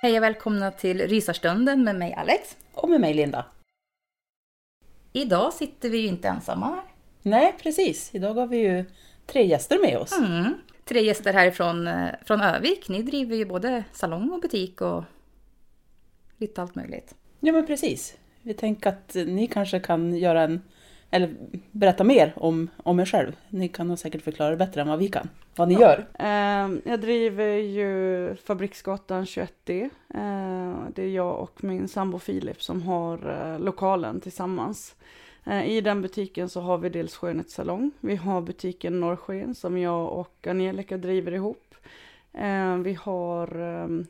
Hej och välkomna till Rysarstunden med mig Alex. Och med mig Linda. Idag sitter vi ju inte ensamma här. Nej, precis. Idag har vi ju tre gäster med oss. Mm. Tre gäster härifrån eh, från Övik. Ni driver ju både salong och butik och lite allt möjligt. Ja, men precis. Vi tänker att ni kanske kan göra en, eller berätta mer om, om er själv. Ni kan nog säkert förklara det bättre än vad vi kan. Vad ni gör. Ehm, Jag driver ju Fabriksgatan 21D. Ehm, Det är jag och min sambo Filip som har eh, lokalen tillsammans. Eh, I den butiken så har vi dels skönhetssalong. Vi har butiken Norrsken som jag och Angelica driver ihop. Ehm, Vi har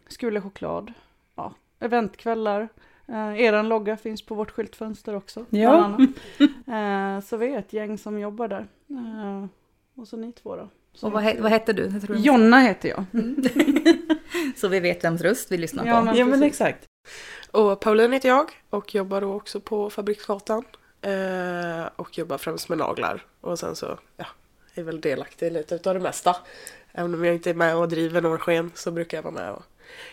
Skule choklad. Ja, eventkvällar. Eh, eran logga finns på vårt skyltfönster också. Ja. Eh, så vi är ett gäng som jobbar där. Eh, och så ni två då. Och vad, he- vad hette du? Jag tror du- Jonna heter jag. Så vi vet vems röst vi lyssnar på. Ja, men Ja, men exakt. Och Pauline heter jag och jobbar då också på Fabriksgatan. Och jobbar främst med naglar. Och sen så, ja, är väl delaktig lite utav det mesta. Även om jag inte är med och driver Norrsken så brukar jag vara med och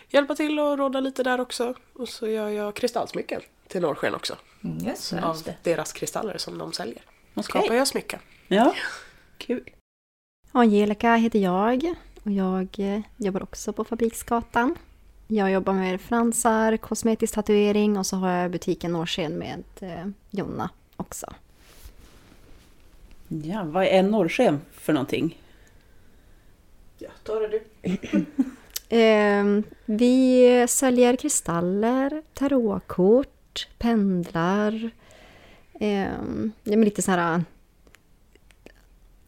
hjälpa till och råda lite där också. Och så gör jag kristallsmycken till Norrsken också. Mm, det. Av deras kristaller som de säljer. Okej. Skapar jag smycken. Ja, kul. Angelica heter jag och jag eh, jobbar också på Fabriksgatan. Jag jobbar med fransar, kosmetisk tatuering och så har jag butiken Norrsken med eh, Jonna också. Ja, vad är en norrsken för någonting? Ja, ta det du. Eh, vi säljer kristaller, tarotkort, pendlar. Eh, är lite så här...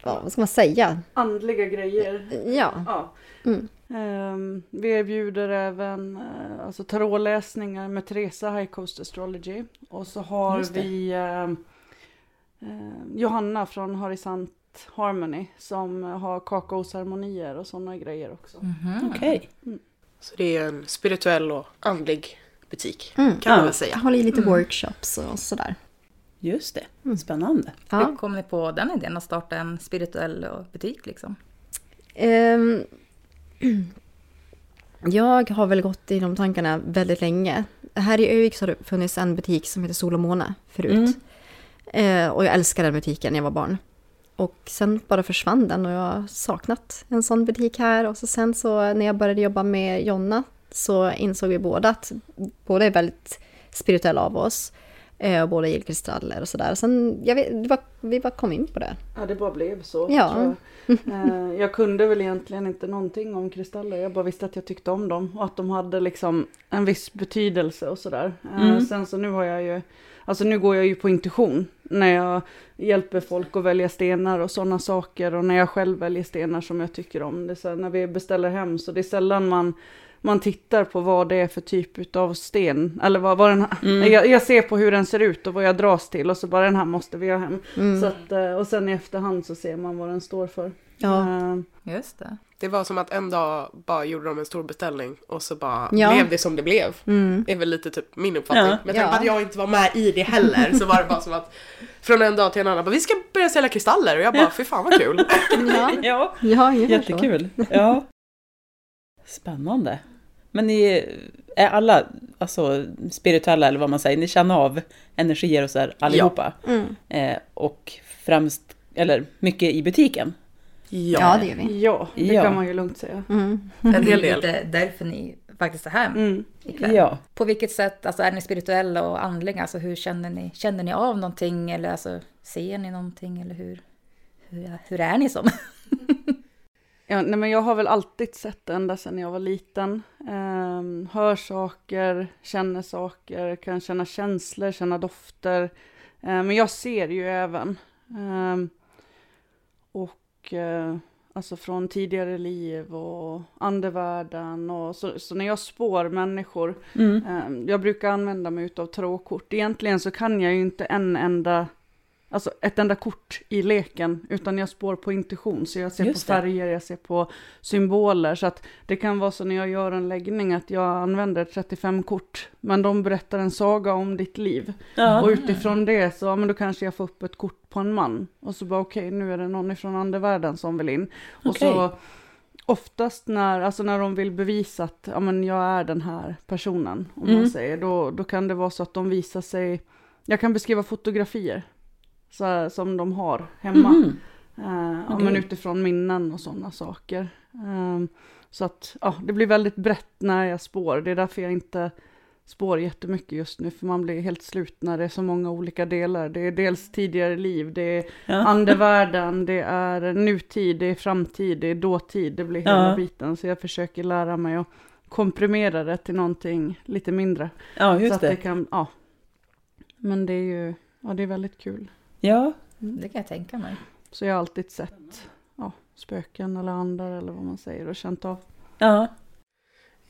Ja, vad ska man säga? Andliga grejer. Ja. Ja. Mm. Ehm, vi erbjuder även uh, alltså tarotläsningar med Teresa High Coast Astrology. Och så har vi ehm, ehm, Johanna från Horisont Harmony som har kakaoceremonier och sådana grejer också. Mhm. Okej. Så det är en spirituell och andlig butik. Mm. Kan man väl säga. Jag håller i lite workshops och sådär. Just det. Spännande. Hur Ja. kom ni på den idén att starta en spirituell butik liksom? Ehm, jag har väl gått i de tankarna väldigt länge. Här i Övik har det funnits en butik som heter Sol och Måne förut. Eh, och jag älskade den butiken när jag var barn. Och sen bara försvann den och jag har saknat en sån butik här. Och så sen så när jag började jobba med Jonna så insåg vi båda att båda är väldigt spirituella av oss. Eh, och båda gillar kristaller och sådär. Sen, jag vet, var, vi bara kom in på det. Ja, det bara blev så. Ja. Jag. Eh, jag kunde väl egentligen inte någonting om kristaller. Jag bara visste att jag tyckte om dem och att de hade liksom en viss betydelse och sådär. Eh, Mm. Sen så nu har jag ju, alltså nu går jag ju på intuition när jag hjälper folk att välja stenar och sådana saker och när jag själv väljer stenar som jag tycker om. Det är här, när vi beställer hem så det är sällan man man tittar på vad det är för typ av sten. Eller vad, vad den, Mm. jag, jag ser på hur den ser ut och vad jag dras till och så bara den här måste vi ha hem. Mm. Så att, eh, och sen i efterhand så ser man vad den står för. Ja. Eh, Just det. Det var som att en dag bara gjorde de en stor beställning och så bara Ja. blev det som det blev. Mm. är väl lite typ min uppfattning. Ja. Med tanke på Ja. att jag inte var med i det heller så var det bara som att från en dag till en annan bara vi ska börja sälja kristaller och jag bara fy fan vad kul. Ja, Ja, ja jättekul. Ja. Spännande. Men ni är alla alltså, spirituella eller vad man säger, ni känner av energier och så här allihopa. Mm. Eh, och främst, eller mycket i butiken. Ja, det gör vi. ja, det Ja. kan man ju lugnt säga. Mm. En hel Det är del. lite därför ni faktiskt är här Mm. ikväll. Ja. På vilket sätt, alltså är ni spirituella och andliga? Alltså hur känner ni? Känner ni av någonting eller alltså ser ni någonting eller hur? Hur, hur är ni som? Ja, nej, men jag har väl alltid sett det ända sedan jag var liten. Ehm, hör saker, känner saker, kan känna känslor, känna dofter. Ehm, men jag ser ju även. Ehm, och eh, alltså från tidigare liv och andevärlden. Och så, så när jag spår människor, Mm. ehm, jag brukar använda mig av tråkort. Egentligen så kan jag ju inte en enda Alltså ett enda kort i leken, utan jag spår på intuition. Så jag ser Just på det. färger, jag ser på symboler. Så att det kan vara så när jag gör en läggning att jag använder 35 kort. Men de berättar en saga om ditt liv. Ja. Och utifrån det så, ja, men då kanske jag får upp ett kort på en man. Och så bara okej, nu är det någon ifrån andevärlden som vill in. Och Okej. så oftast när, alltså när de vill bevisa att ja, men jag är den här personen, om Mm. man säger, då, då kan det vara så att de visar sig, jag kan beskriva fotografier så som de har hemma. Mhm. Eh, ja, Okej. men utifrån minnen och sådana saker. Ehm, så att ja, det blir väldigt brett när jag spår. Det är därför jag inte spår jättemycket just nu, för man blir helt slut när det är så många olika delar. Det är dels tidigare liv, det är Ja. andevärlden, det är nutid, det är framtid, det är dåtid, det blir hela Ja. biten. Så jag försöker lära mig att komprimera det till någonting lite mindre. Ja, så just att det det. kan, ja. Men det är ju, ja det är väldigt kul. Ja, Det kan jag tänka mig. Så jag har alltid sett ja, spöken eller andar eller vad man säger och känt av. ja.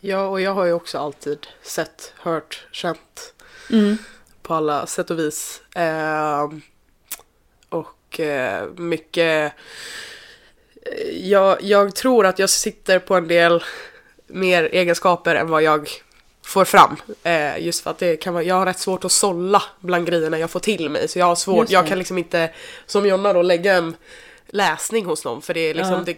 Ja och jag har ju också alltid sett, hört, känt Mm. på alla sätt och vis. Ehm, och eh, mycket... eh, Jag, jag tror att jag sitter på en del mer egenskaper än vad jag får fram. Eh, just för att det kan vara, jag har rätt svårt att sålla bland grejerna jag får till mig. Så jag har svårt, jag kan liksom inte, som Jonna då, lägga en läsning hos någon. För det är liksom, Ja. det,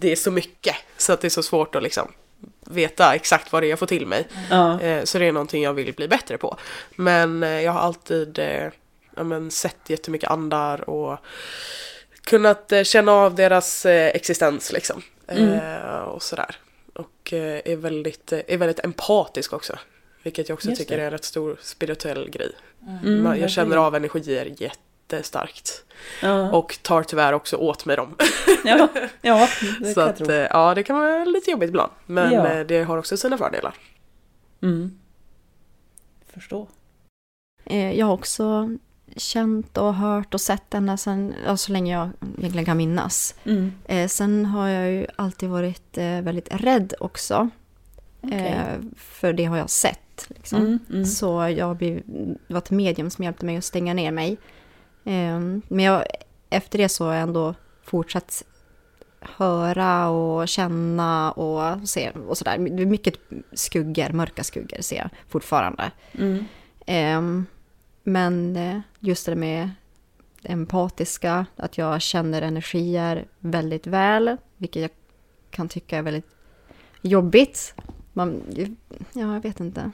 det är så mycket. Så att det är så svårt att liksom veta exakt vad det är jag får till mig. Ja. Eh, Så det är någonting jag vill bli bättre på. Men eh, jag har alltid eh, ja, men, sett jättemycket andar och kunnat eh, känna av deras eh, existens liksom. Eh, Och sådär. Och eh, är väldigt, eh, är väldigt empatisk också. Vilket jag också Just tycker det. är en rätt stor spirituell grej. Mm, Man- jag känner av energier jättestarkt. Ja. Och tar tyvärr också åt mig dem. ja, ja, det Så kan jag att, tro. eh, ja, det kan vara lite jobbigt ibland. Men Ja. det har också sina fördelar. Mm. Förstå. Jag har också känt och hört och sett ända sedan, ja, så länge jag egentligen kan minnas. Mm. Eh, sen har jag ju alltid varit eh, väldigt rädd också. Okej. Eh, för det har jag sett. Liksom. Mm, mm. Så jag har blivit, det var ett medium som hjälpte mig att stänga ner mig. Eh, men jag, efter det så har jag ändå fortsatt höra och känna och se och sådär. Mycket skuggor, mörka skuggor ser jag fortfarande. Mm. Men eh, just det med empatiska, att jag känner energier väldigt väl, vilket jag kan tycka är väldigt jobbigt. Man, ja, jag vet inte.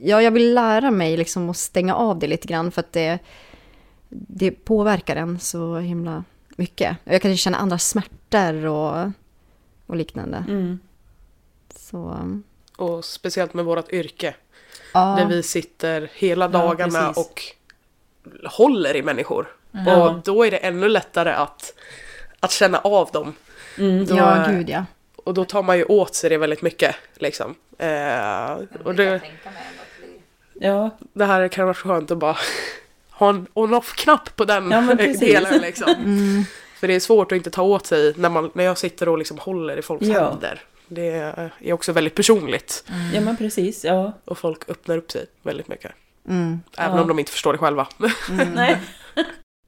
Ja, jag vill lära mig liksom att stänga av det lite grann för att det, det påverkar en så himla mycket. Jag kan känna andra smärtor och, och liknande. Mm. Så Och speciellt med vårt yrke. Ja. Där vi sitter hela Ja, dagarna precis. och håller i människor. Ja. Och då är det ännu lättare att, att känna av dem. Mm. Då, ja, gud ja. Och då tar man ju åt sig det väldigt mycket. Liksom. Eh, och det, Ja, det här kan vara skönt att bara ha en on-off-knapp på den Ja, delen. Liksom. Mm. För det är svårt att inte ta åt sig när, man, när jag sitter och liksom håller i folks Ja. händer. Det är också väldigt personligt. ja men precis. Ja. Och folk öppnar upp sig väldigt mycket. Mm. Även Ja. om de inte förstår det själva. Nej.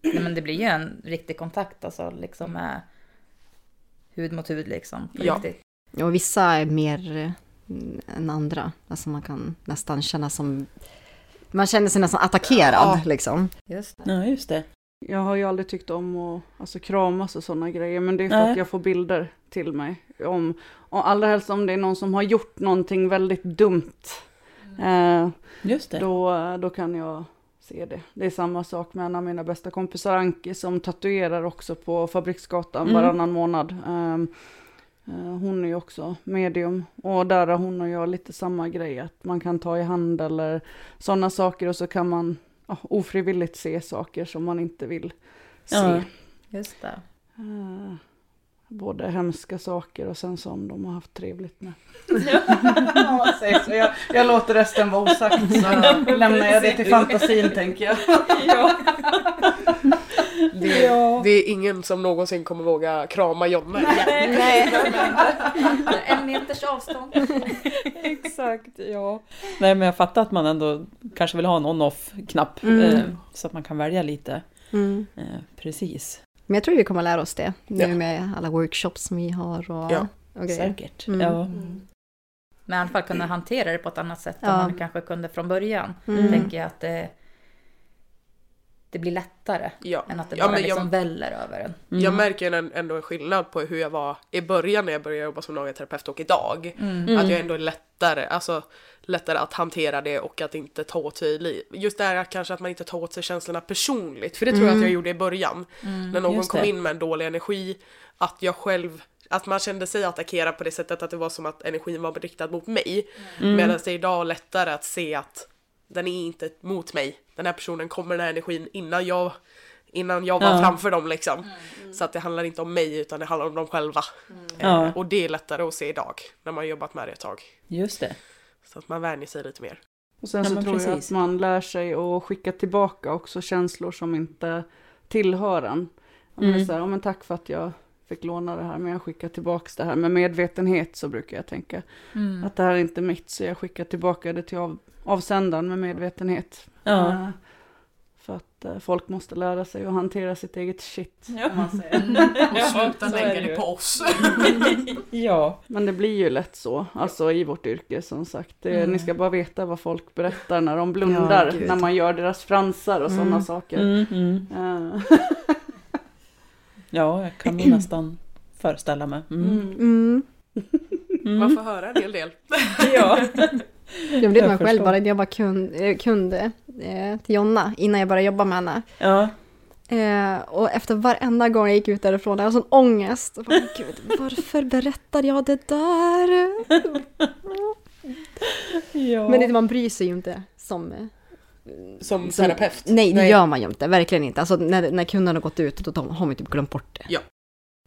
Nej, men det blir ju en riktig kontakt alltså, liksom med hud mot hud liksom. På Ja. riktigt. Och vissa är mer eh, än andra. Alltså man kan nästan känna som... Man känner sig nästan attackerad Ja. liksom. Just det. Ja, just det. Jag har ju aldrig tyckt om att alltså, kramas och sådana grejer, men det är för Nej. att jag får bilder till mig. Om, och allra helst om det är någon som har gjort någonting väldigt dumt. Eh, Just det. då, då kan jag se det. Det är samma sak med en av mina bästa kompisar, Anki, som tatuerar också på Fabriksgatan Mm. varannan månad. Ehm, eh, hon är ju också medium och där har hon och jag lite samma grej, att man kan ta i hand eller sådana saker och så kan man ja, ofrivilligt se saker som man inte vill se. Ja. Just det. Både hemska saker och sen som de har haft trevligt med. så jag, jag låter resten vara osagt så lämnar jag det till fantasin tänker jag. Det, Ja. det är ingen som någonsin kommer våga krama Jonna igen. En meters avstånd. Exakt, ja. Nej, men jag fattar att man ändå kanske vill ha en on-off-knapp. Mm. Eh, så att man kan välja lite. Mm. Eh, precis. Men jag tror vi kommer lära oss det nu Ja. med alla workshops som vi har och, Ja. och grejer. Säkert. Mm. Ja. Men i alla fall kunna hantera det på ett annat sätt Ja. än man kanske kunde från början. Mm. Tänker jag att det, det blir lättare Ja. än att det Ja, bara men liksom jag- väller över en. Mm. Jag märker en, ändå en skillnad på hur jag var i början när jag började jobba som naglaterapeut och idag. Mm. Att jag ändå är lättare, alltså lättare att hantera det och att inte ta åt sig li- Just det här kanske att man inte tar åt sig känslorna personligt. För det tror jag att jag gjorde i början. När någon kom in med en dålig energi. Att jag själv att man kände sig attackerad på det sättet att det var som att energin var riktad mot mig. Medan det är idag lättare att se att den är inte mot mig. Den här personen kommer den här energin innan jag Innan jag var Ja. framför dem liksom. Så att det handlar inte om mig utan det handlar om dem själva. Ja. Eh, och det är lättare att se idag när man har jobbat med det ett tag. Just det. Så att man vänjer sig lite mer. Och sen Ja, så tror jag precis. att man lär sig att skicka tillbaka också känslor som inte tillhör en. Om Mm. så här, ja, men tack för att jag fick låna det här, men jag skickar tillbaka det här. Med medvetenhet så brukar jag tänka Mm. att det här är inte mitt, så jag skickar tillbaka det till av, avsändaren med medvetenhet. Ja. Eh, för att eh, folk måste lära sig att hantera sitt eget shit. Ja. Man säger. Och sluta lägga det på oss. ja. Men det blir ju lätt så, alltså i vårt yrke som sagt. Det, Mm. Ni ska bara veta vad folk berättar när de blundar, Ja, när man gör deras fransar och sådana Mm. saker. Mm, mm. Eh, Ja, jag kan nog nästan föreställa mig. Mm. mm. Mm. Man får höra en hel del. Ja. Jag blev Jag man själv bara jag var kund, eh, kund eh, till Jonna innan jag började jobba med henne. ja. Eh, och efter varenda gång jag gick ut därifrån, jag hade sån ångest. Och bara, Gud, varför berättade jag det där? ja. Men det, man bryr sig ju inte som... Som som- terapeut. Nej, det gör man ju inte. Verkligen inte. Alltså när, när kunden har gått ut, då har man typ glömt bort det. Ja.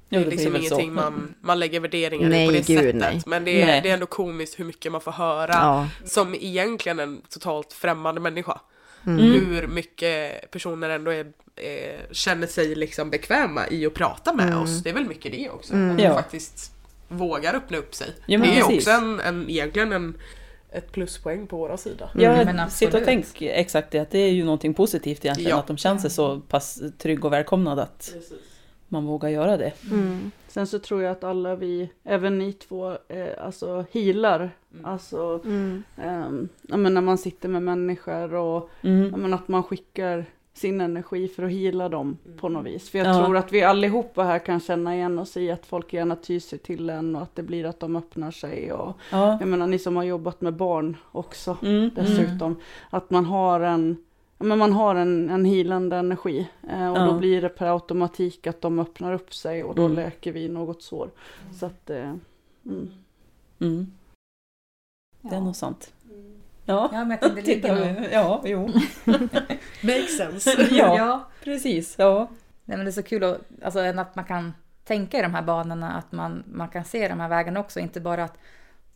Det är det liksom väl så. ingenting man, man lägger värderingar i Nej, på det gud, sättet. nej. Men det är, Nej. det är ändå komiskt hur mycket man får höra Ja. som egentligen en totalt främmande människa. Mm. Hur mycket personer ändå är, eh, känner sig liksom bekväma i att prata med Mm. oss. Det är väl mycket det också. Mm. Att Ja. faktiskt vågar öppna upp sig. Ja, det är precis. också en, en, egentligen en, ett pluspoäng på våra sida. Mm, men sitt och tänk exakt det, att det är ju någonting positivt egentligen, Ja. att de känner sig så pass trygg och välkomnade att man vågar göra det. Mm. Sen så tror jag att alla vi, även ni två, eh, alltså healar. Alltså, Mm. ja, men när man sitter med människor och Mm. ja, men att man skickar sin energi för att heala dem på något vis. För jag Ja. tror att vi allihopa här kan känna igen oss i att folk gärna tyr sig till en och att det blir att de öppnar sig. Och, Ja. jag menar ni som har jobbat med barn också Mm. dessutom. Att man har en, men man har en, en healande energi. Eh, och Ja. då blir det per automatik att de öppnar upp sig och då Mm. läker vi något sår. Så att, eh, mm. Mm. Det är nog sant. Ja, Ja, men jag tänkte, ligger nog- ja, jo. Makes sense. ja, Ja. precis. Ja. Nej, men det är så kul att, alltså, att man kan tänka i de här banorna, att man, man kan se de här vägarna också, inte bara att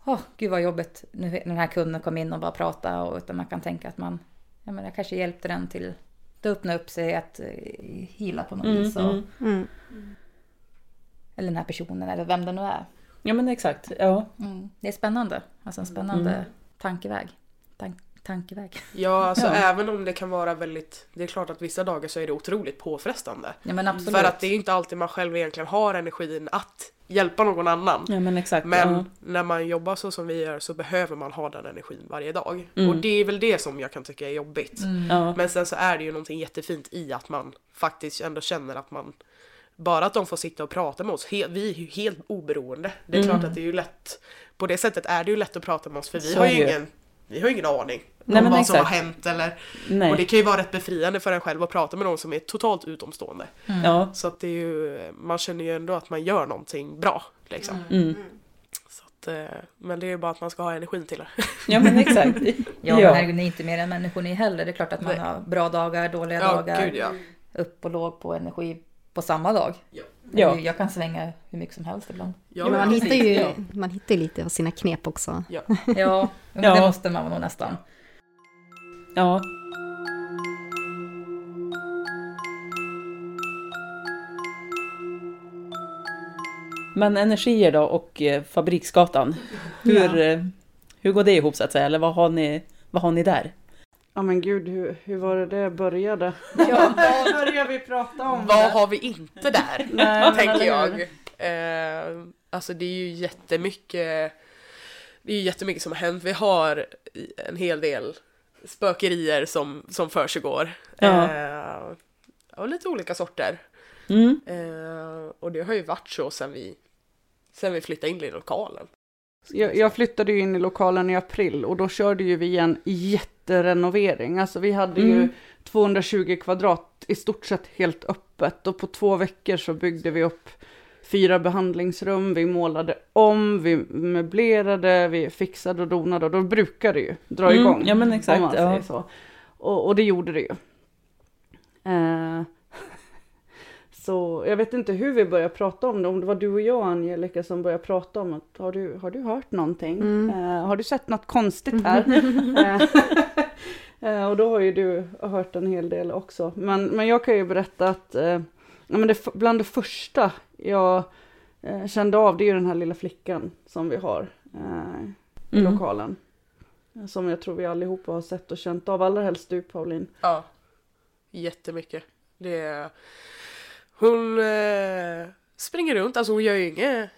åh, gud vad jobbigt, nu när den här kunden kom in och bara pratade, och, utan man kan tänka att man, ja men jag kanske hjälpte den till att öppna upp sig, att eh, hila på något Mm, vis. Och, mm. Mm. Eller den här personen, eller vem det nu är. ja, men exakt. Ja. Mm. Det är spännande, alltså en spännande Mm. tankeväg. Tank, tankeväg. Ja, alltså Ja. även om det kan vara väldigt, det är klart att vissa dagar så är det otroligt påfrestande. Ja men absolut. För att det är inte alltid man själv egentligen har energin att hjälpa någon annan. ja, men exakt. Men ja. när man jobbar så som vi gör så behöver man ha den energin varje dag. Mm. Och det är väl det som jag kan tycka är jobbigt. Mm. Ja. Men sen så är det ju någonting jättefint i att man faktiskt ändå känner att man bara att de får sitta och prata med oss, he- vi är ju helt oberoende. Det är Mm. klart att det är ju lätt, på det sättet är det ju lätt att prata med oss för vi Så har ju ju. ingen, vi har ingen aning Nej, om men vad som har exakt. hänt eller Nej. och det kan ju vara rätt befriande för en själv att prata med någon som är totalt utomstående. Ja. Så att det är ju, man känner ju ändå att man gör någonting bra liksom. Mm. Så att, eh, men det är ju bara att man ska ha energin till det. ja, men exakt. Ja, men herregud, ni är inte mer än människor ni heller. Det är klart att man Nej. har bra dagar, dåliga Ja, dagar. gud ja. Upp och låg på energi på samma dag. Ja. Ja. Jag kan svänga hur mycket som helst ibland. Ja, men man, hittar ju, Ja. man hittar ju lite av sina knep också. Ja. Ja. det måste man nog nästan. Ja. Men energier då och eh, Fabriksgatan. Hur, eh, hur går det ihop så att säga? Eller vad har ni, vad har ni där? Ja men gud, hur, hur var det det började? Ja, vad började vi prata om? Vad har vi inte där? Nej, tänker jag. Eh, alltså det är ju jättemycket Det är ju jättemycket som har hänt. Vi har en hel del spökerier som, som försiggår. Ja. Eh, av lite olika sorter. Mm. Eh, och det har ju varit så sen vi, sen vi flyttade in i lokalen. Jag, jag flyttade ju in i lokalen i april och då körde ju vi en jätterenovering. Alltså vi hade ju Mm. 220 kvadrat i stort sett helt öppet och på två veckor så byggde vi upp fyra behandlingsrum, vi målade om, vi möblerade, vi fixade och donade och då brukar det ju dra Mm, igång. ja, men exakt, ja. Och, och det gjorde det ju. Eh, så jag vet inte hur vi började prata om det, om det var du och jag Angelica som började prata om att har du, har du hört någonting? Mm. Eh, har du sett något konstigt här? Eh, eh, och då har ju du hört en hel del också. Men, men jag kan ju berätta att eh, ja, men det, bland det första jag eh, kände av det är ju den här lilla flickan som vi har eh, i Mm. lokalen. Som jag tror vi allihopa har sett och känt av, allra helst du Pauline. Ja, jättemycket. Det är... Hon eh, springer runt, alltså hon gör ju inget,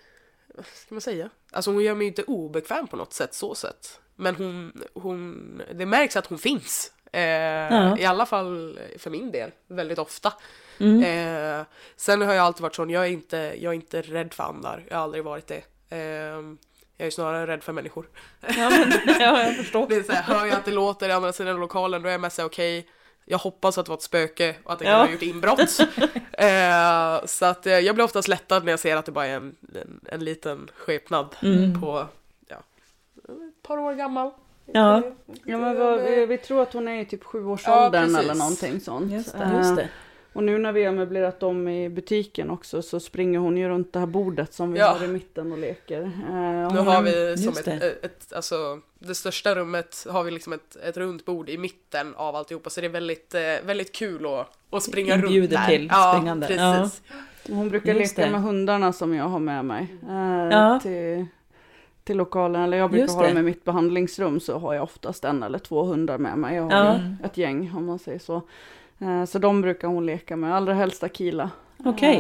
vad ska man säga? Alltså hon gör mig ju inte obekväm på något sätt så sätt. Men hon, hon, det märks att hon finns. Eh, Ja. I alla fall för min del, väldigt ofta. Mm. Eh, sen har jag alltid varit sån, jag är inte, jag är inte rädd för andar. Jag har aldrig varit det. Eh, jag är snarare rädd för människor. Ja, men, ja, jag förstår. Det är så här, hör jag att det låter i andra sidan lokalen då är jag mest okej jag hoppas att det var ett spöke och att det kan Ja. ha gjort inbrott. eh, så att eh, jag blir oftast lättad när jag ser att det bara är en, en, en liten skepnad Mm. på ja, ett par år gammal. Ja. Ja, men vad, vi, vi tror att hon är i typ Ja, sjuårsåldern precis. eller någonting sånt. Just det. Eh, Just det. Och nu när vi har möblerat om i butiken också så springer hon ju runt det här bordet som vi Ja. har i mitten och leker. Eh, och Nu har vi som just ett, det. ett, alltså det största rummet har vi liksom ett, ett runt bord i mitten av alltihopa så det är väldigt, eh, väldigt kul att, att springa runt Inbjuder där. till ja, springande. Precis. Hon brukar Just leka det. med hundarna som jag har med mig. Eh, Ja. till, till lokalen, eller jag brukar Just ha dem i mitt behandlingsrum så har jag oftast en eller två hundar med mig. Jag har Ja. ett gäng om man säger så. Eh, så de brukar hon leka med, allra helst Akila.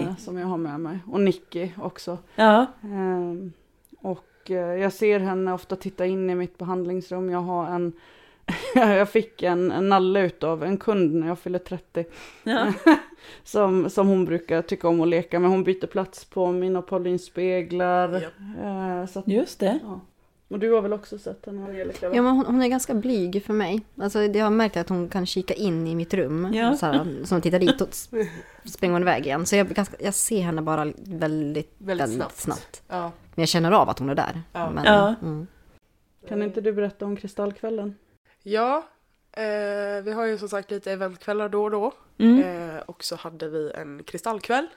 Eh, som jag har med mig. Och Nicky också. Ja. Ehm, och eh, jag ser henne ofta titta in i mitt behandlingsrum. Jag har en jag fick en, en nalle utav en kund när jag fyllde 30. Ja. som, som hon brukar tycka om att leka med. Hon byter plats på min och Paulins speglar. Eh, så att, Just det. ja. Och du har väl också sett henne Angelica? Ja, men hon, hon är ganska blyg för mig. Alltså, jag har märkt att hon kan kika in i mitt rum. Ja. Så här, som tittar dit och springer hon iväg igen. Så jag, ganska, jag ser henne bara väldigt, väldigt, Väldigt snabbt. snabbt. Ja. Men jag känner av att hon är där. Ja. Men, Ja. Mm. Kan inte du berätta om Kristallkvällen? Ja, eh, vi har ju som sagt lite eventkvällar då och då. Mm. Eh, och så hade vi en kristallkväll.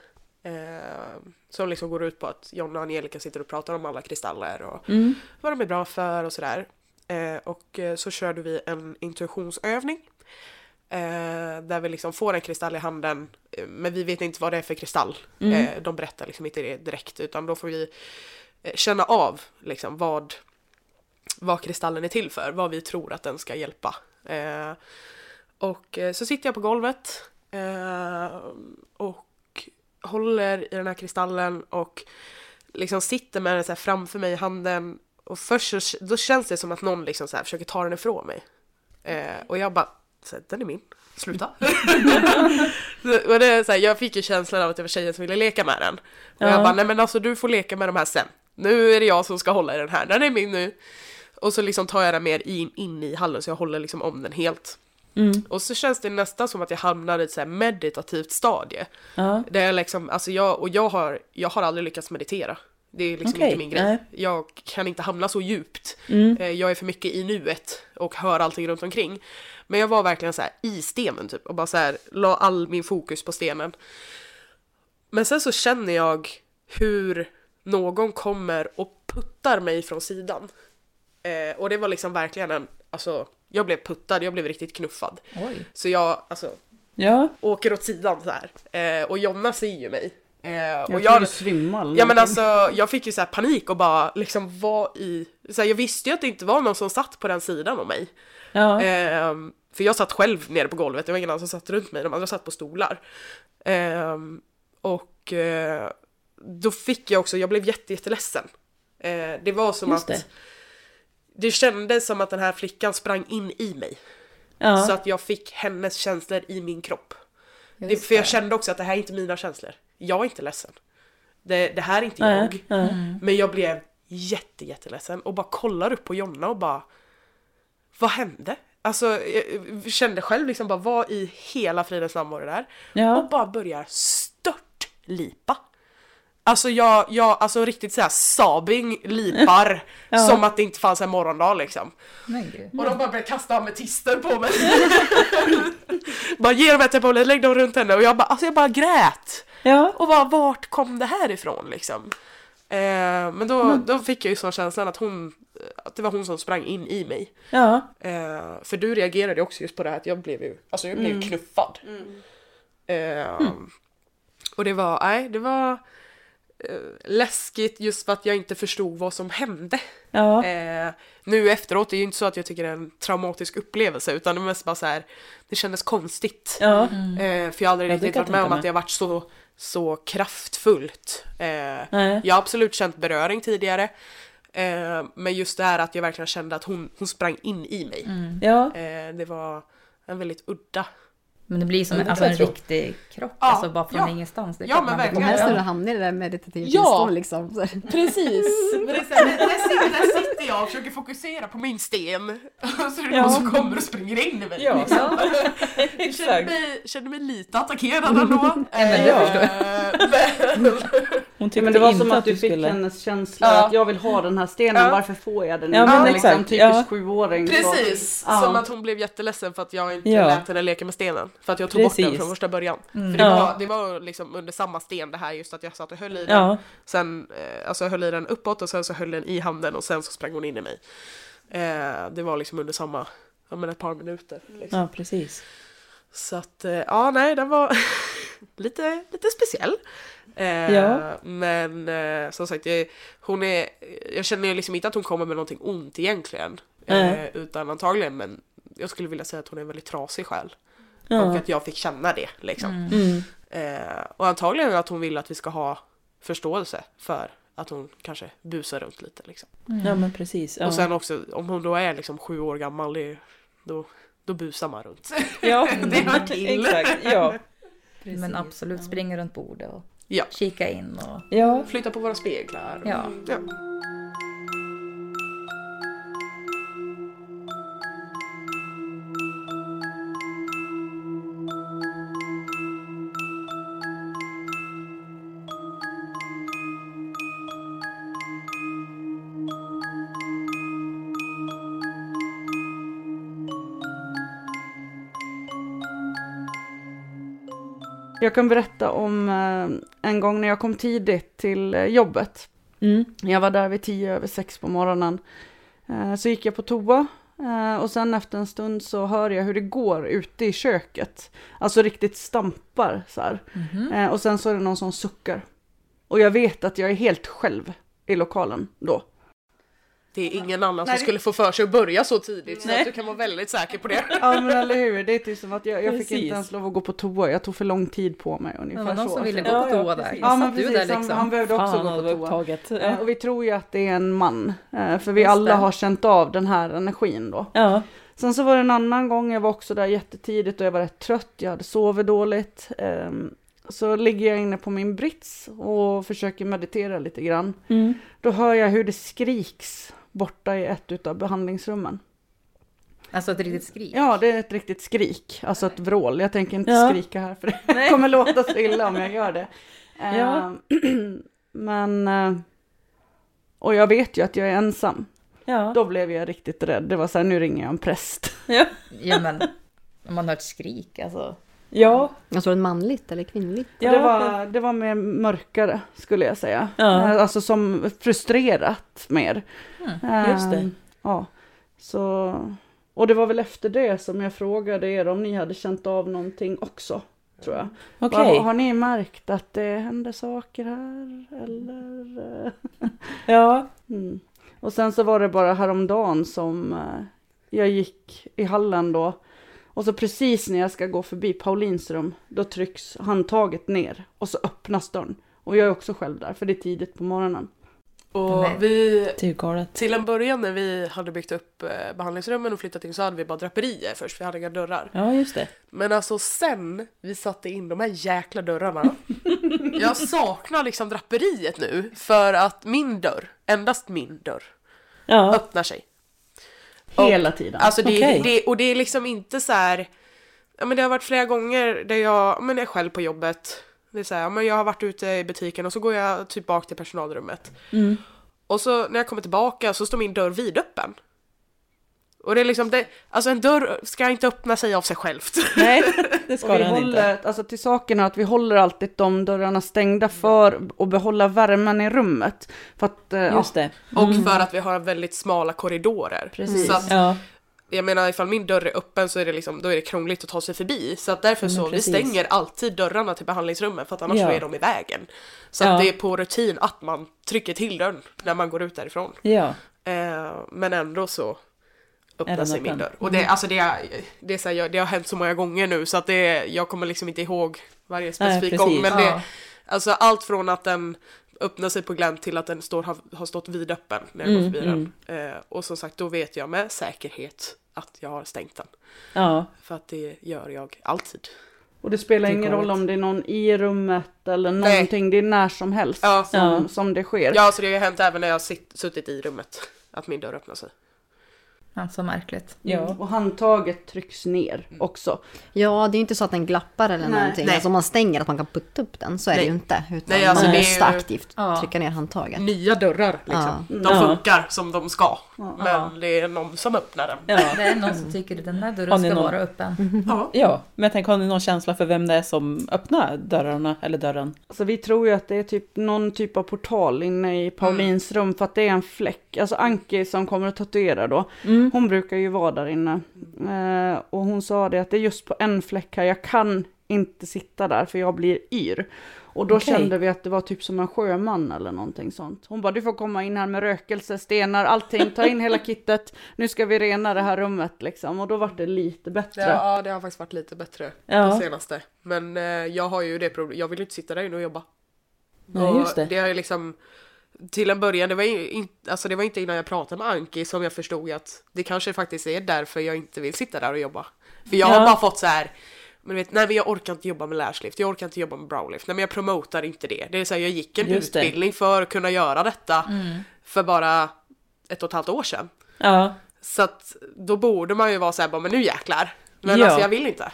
Eh, som liksom går ut på att Jonna och Angelica sitter och pratar om alla kristaller och Mm. vad de är bra för och sådär. Eh, och så körde vi en intuitionsövning. Eh, där vi liksom får en kristall i handen eh, men vi vet inte vad det är för kristall. Mm. Eh, de berättar liksom inte det direkt utan då får vi eh, känna av liksom vad, vad kristallen är till för, vad vi tror att den ska hjälpa. Och så sitter jag på golvet och håller i den här kristallen och liksom sitter med den så här framför mig i handen och först så, då känns det som att någon liksom så försöker ta den ifrån mig. Eh, och jag bara, så här, den är min, sluta. och det är så här, jag fick ju känslan av att det var tjejen som ville leka med den. Och Ja. jag bara, nej men alltså du får leka med de här sen. Nu är det jag som ska hålla i den här, den är min nu. Och så liksom tar jag den mer in, in i hallen så jag håller liksom om den helt. Mm. Och så känns det nästan som att jag hamnar i ett så meditativt stadie. Ja. Där jag liksom, alltså jag, och jag har, jag har aldrig lyckats meditera. Det är liksom Okej, inte min grej. nej. Jag kan inte hamna så djupt. Mm. Eh, Jag är för mycket i nuet och hör allting runt omkring. Men jag var verkligen så här i stenen typ och bara så här la all min fokus på stenen. Men sen så känner jag hur någon kommer och puttar mig från sidan. Eh, och det var liksom verkligen en, alltså jag blev puttad, jag blev riktigt knuffad. Oj. Så jag, alltså Ja. åker åt sidan så här. Eh, och Jonna ser ju mig. Eh, och Jag jag, du svimmar eller ja men alltså jag fick ju så här panik och bara liksom var i, så här, jag visste ju att det inte var någon som satt på den sidan om mig. Ja. Ehm, för jag satt själv nere på golvet, det var ingen annan som satt runt mig, de andra satt på stolar. Ehm, och eh, då fick jag också, jag blev jätte, jätteledsen. Eh, det var som Just att det. Det kändes som att den här flickan sprang in i mig. Ja. Så att jag fick hennes känslor i min kropp. Det, för jag kände också att det här är inte mina känslor. Jag är inte ledsen. Det, det här är inte Nej, jag. nej. Men jag blev jätte, jätteledsen och bara kollar upp på Jonna och bara Vad hände? Alltså jag kände själv liksom bara vad i hela fridens namn var det där? Ja. Och bara börjar störtlipa. Alltså jag, jag alltså riktigt såhär sabing lipar Ja. som att det inte fanns en morgondag liksom. Och de bara började kasta ametister på mig. bara ge dem ett Ebola, lägg dem runt henne och jag bara, alltså jag bara grät. Ja. Och bara vart kom det här ifrån liksom? Eh, men då, då fick jag ju sån känslan att hon, att det var hon som sprang in i mig. Ja. Eh, för du reagerade också just på det här att jag blev ju, alltså jag blev ju knuffad. Eh, Och det var, nej det var läskigt just för att jag inte förstod vad som hände. Ja. Eh, nu efteråt, det är ju inte så att jag tycker det är en traumatisk upplevelse utan det är mest bara så här, det kändes konstigt. Ja. Eh, för jag har aldrig Ja, riktigt varit med om att det har varit så, så kraftfullt. Eh, jag har absolut känt beröring tidigare. Eh, men just det här att jag verkligen kände att hon, hon sprang in i mig. Ja. Eh, det var en väldigt udda. Men det blir som Ja, det alltså en jag riktig krock, Ja, alltså bara från ja. ingenstans. Det Ja, men verkligen. Och helst när du hamnar i det där meditativa Ja. tillstånd liksom. Precis! Här, där, sitter, där sitter jag och försöker fokusera på min sten. Så är det Ja. någon som kommer och springer in i mig. Ja. liksom. Jag kände Exakt. mig, kände mig lite attackerad ändå. men jag Eh, men, Hon tyckte Men det var som att du du fick skulle... hennes känsla Ja. att jag vill ha den här stenen, Ja. varför får jag den Ja, inte? men liksom, exakt, typisk ja. sjuåring. så- Precis! Ja. Som att hon blev jätteledsen för att jag inte Ja. lät henne leka med stenen. För att jag tog bort den Precis. från första början. Mm. För det, Ja. var, det var liksom under samma sten det här just att jag satt och höll i den. Ja. Sen, eh, alltså jag höll i den uppåt och sen så höll den i handen och sen så sprang hon in i mig. Eh, det var liksom under samma, ja men ett par minuter. Liksom. ja, precis. Så att, eh, ja nej den var lite, lite speciell. Eh, Ja. Men eh, som sagt, jag, hon är, jag känner liksom inte att hon kommer med någonting ont egentligen. Nej. utan antagligen, men jag skulle vilja säga att hon är en väldigt trasig själ. Och Ja. att jag fick känna det liksom. Mm. Eh, och antagligen att hon vill att vi ska ha förståelse för att hon kanske busar runt lite liksom. Ja, men precis. Ja. Och sen också, om hon då är liksom sju år gammal, det, då, då busar man runt. ja. det hör till. Exakt, ja. Men absolut, springa runt bordet och Ja. kika in och... Ja. Flytta på våra speglar. Ja. ja. Jag kan berätta om eh, en gång när jag kom tidigt till eh, jobbet. Mm. Jag var där vid tio över sex på morgonen. Eh, Så gick jag på toa och sen efter en stund så hör jag hur det går ute i köket. Alltså riktigt stampar så här. Eh, Och sen så är det någon som suckar. Och jag vet att jag är helt själv i lokalen då. Det är ingen annan Nej, som det- skulle få för sig att börja så tidigt så Nej. att du kan vara väldigt säker på det. Ja men eller hur, det är typ som att jag, jag fick inte ens lov att gå på toa, jag tog för lång tid på mig ungefär Det var någon så. som ville Så- gå på toa där. Ja men precis, där han, liksom? han behövde också Fan, gå han på toa. Eh, Och vi tror ju att det är en man, eh, för vi Just alla det. har känt av den här energin då. Ja. Sen så var det en annan gång, jag var också där jättetidigt och jag var rätt trött, jag hade sovit dåligt. Ehm, Så ligger jag inne på min brits och försöker meditera lite grann. Mm. Då hör jag hur det skriks borta i ett utav behandlingsrummen. Alltså ett riktigt skrik. Ja, det är ett riktigt skrik, alltså ett vrål. Jag tänker inte Ja. skrika här för det kommer låta så illa om jag gör det. Ja. Ehm, Men, eh, och jag vet ju att jag är ensam. Ja. Då blev jag riktigt rädd. Det var så här, nu ringer jag en präst. Ja. Ja men, om man hör ett skrik alltså. Ja. Alltså var det manligt eller kvinnligt? Ja. Det, var, det var mer mörkare skulle jag säga. Ja. Alltså som frustrerat mer. Mm, just det. Ehm, Ja, så... Och det var väl efter det som jag frågade er om ni hade känt av någonting också, tror jag. Okej. Vad- Har ni märkt att det händer saker här? Eller? Ja. Mm. Och sen så var det bara häromdagen som eh, jag gick i hallen då. Och så precis när jag ska gå förbi Paulins rum, då trycks handtaget ner och så öppnas dörren. Och jag är också själv där, för det är tidigt på morgonen. Och vi, till en början när vi hade byggt upp eh, behandlingsrummen och flyttat in så hade vi bara draperier först, vi hade inga dörrar. Ja, just det. Men alltså sen vi satte in de här jäkla dörrarna. jag saknar liksom draperiet nu för att min dörr, endast min dörr, Ja. öppnar sig. Hela tiden. Alltså det, Okej. det, och det är liksom inte så här. Ja, men det har varit flera gånger där jag, ja, men jag är själv på jobbet. Det är så här, ja, men jag har varit ute i butiken och så går jag typ bak till personalrummet. Mm. Och så när jag kommer tillbaka så står min dörr vidöppen. Och det är liksom, det, alltså en dörr ska inte öppna sig av sig självt. Nej, det Och ska vi den inte. håller, alltså till saken är att vi håller alltid de dörrarna stängda för att behålla värmen i rummet. För att, eh, Just det. Och för att vi har väldigt smala korridorer. Precis. Så att, Ja. jag menar ifall min dörr är öppen så är det liksom, då är det krångligt att ta sig förbi. Så att därför så, vi stänger alltid dörrarna till behandlingsrummen för att annars Ja. så är de i vägen. Så Ja. att det är på rutin att man trycker till dörren när man går ut därifrån. Ja. Eh, men ändå så öppnar sig min dörr. Och det, alltså det, är, det, är så här, det har hänt så många gånger nu så att det, jag kommer liksom inte ihåg varje specifik precis. gång. Men det, Ja. alltså allt från att den öppnar sig på glänt till att den står, har, har stått vidöppen när jag går Mm, förbi den. Eh, och som sagt, då vet jag med säkerhet att jag har stängt den. Ja. För att det gör jag alltid. Och det spelar Det ingen roll om det är någon i rummet eller Nej. någonting. Det är när som helst Ja. som, Ja. som det sker. Ja, så det har hänt även när jag har sitt, suttit i rummet. Att min dörr öppnar sig. Ja, så märkligt. Ja. Mm. Och handtaget trycks ner också. Ja, det är ju inte så att den glappar eller Nej. någonting. Nej. Alltså om man stänger att man kan putta upp den, så är Nej. det ju inte. Utan Nej, alltså man det är måste ju- aktivt Ja. trycka ner handtaget. Nya dörrar liksom. Ja. De funkar som de ska. Ja. Men det är någon som öppnar den. Ja. Det är någon som tycker att den där dörren ska någon- vara öppen. Ja. ja, men jag tänker, har ni någon känsla för vem det är som öppnar dörrarna, eller dörren? Alltså vi tror ju att det är typ någon typ av portal inne i Paulins rum för att det är en fläck. Alltså Anki som kommer att tatuera då, Mm. Hon brukar ju vara där inne. Eh, och hon sa det att det är just på en fläck här, jag kan inte sitta där för jag blir yr. Och då Okej. kände vi att det var typ som en sjöman eller någonting sånt. Hon bara, du får komma in här med rökelse, stenar, allting, ta in hela kittet. Nu ska vi rena det här rummet liksom. Och då var det lite bättre. Ja, ja, det har faktiskt varit lite bättre Ja. det senaste. Men eh, jag har ju det problemet, jag vill ju inte sitta där inne och jobba. Nej, Och just det. Det har ju liksom, till en början, det var, in, alltså det var inte innan jag pratade med Anki som jag förstod att det kanske faktiskt är därför jag inte vill sitta där och jobba. För jag Ja. har bara fått så här. Men vet, nej men jag orkar inte jobba med lashlift, jag orkar inte jobba med browlift, nej men jag promotar inte det. Det är så här, jag gick en Just det. utbildning för att kunna göra detta för bara ett och ett halvt år sedan. Ja. Så att då borde man ju vara så här, bara, men nu jäklar. Men Ja. alltså jag vill inte.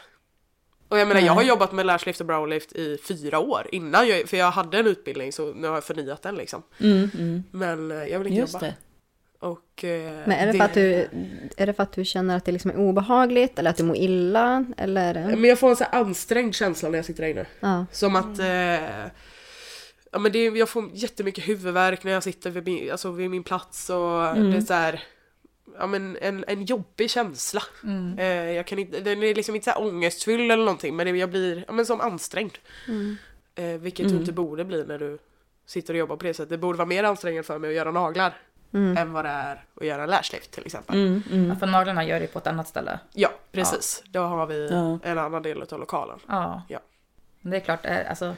Och jag menar, jag har Nej. jobbat med lashlift och browlift i fyra år innan jag, för jag hade en utbildning så nu har jag förnyat den liksom. Mm, mm. Men eh, jag vill inte Just jobba. det. Och, eh, Men är det, för att du, är det för att du känner att det liksom är obehagligt eller att du mår illa? Eller? Men jag får en så ansträngd känsla när jag sitter där inne. Ja. Som att eh, ja, men det, jag får jättemycket huvudvärk när jag sitter vid min, alltså vid min plats och Mm. det är så här, ja, men en, en jobbig känsla. Mm. Eh, jag kan inte, den är liksom inte så här ångestfylld eller någonting men det, jag blir ja, men som ansträngd. Mm. Eh, vilket Mm. du inte borde bli när du sitter och jobbar på det sättet. Det borde vara mer ansträngande för mig att göra naglar Mm. än vad det är att göra en lashlift till exempel. Mm, mm. Ja, för naglarna gör det på ett annat ställe. Ja, precis. Då har vi Ja. en annan del av lokalen. Ja. Ja. Det är klart, eh, alltså,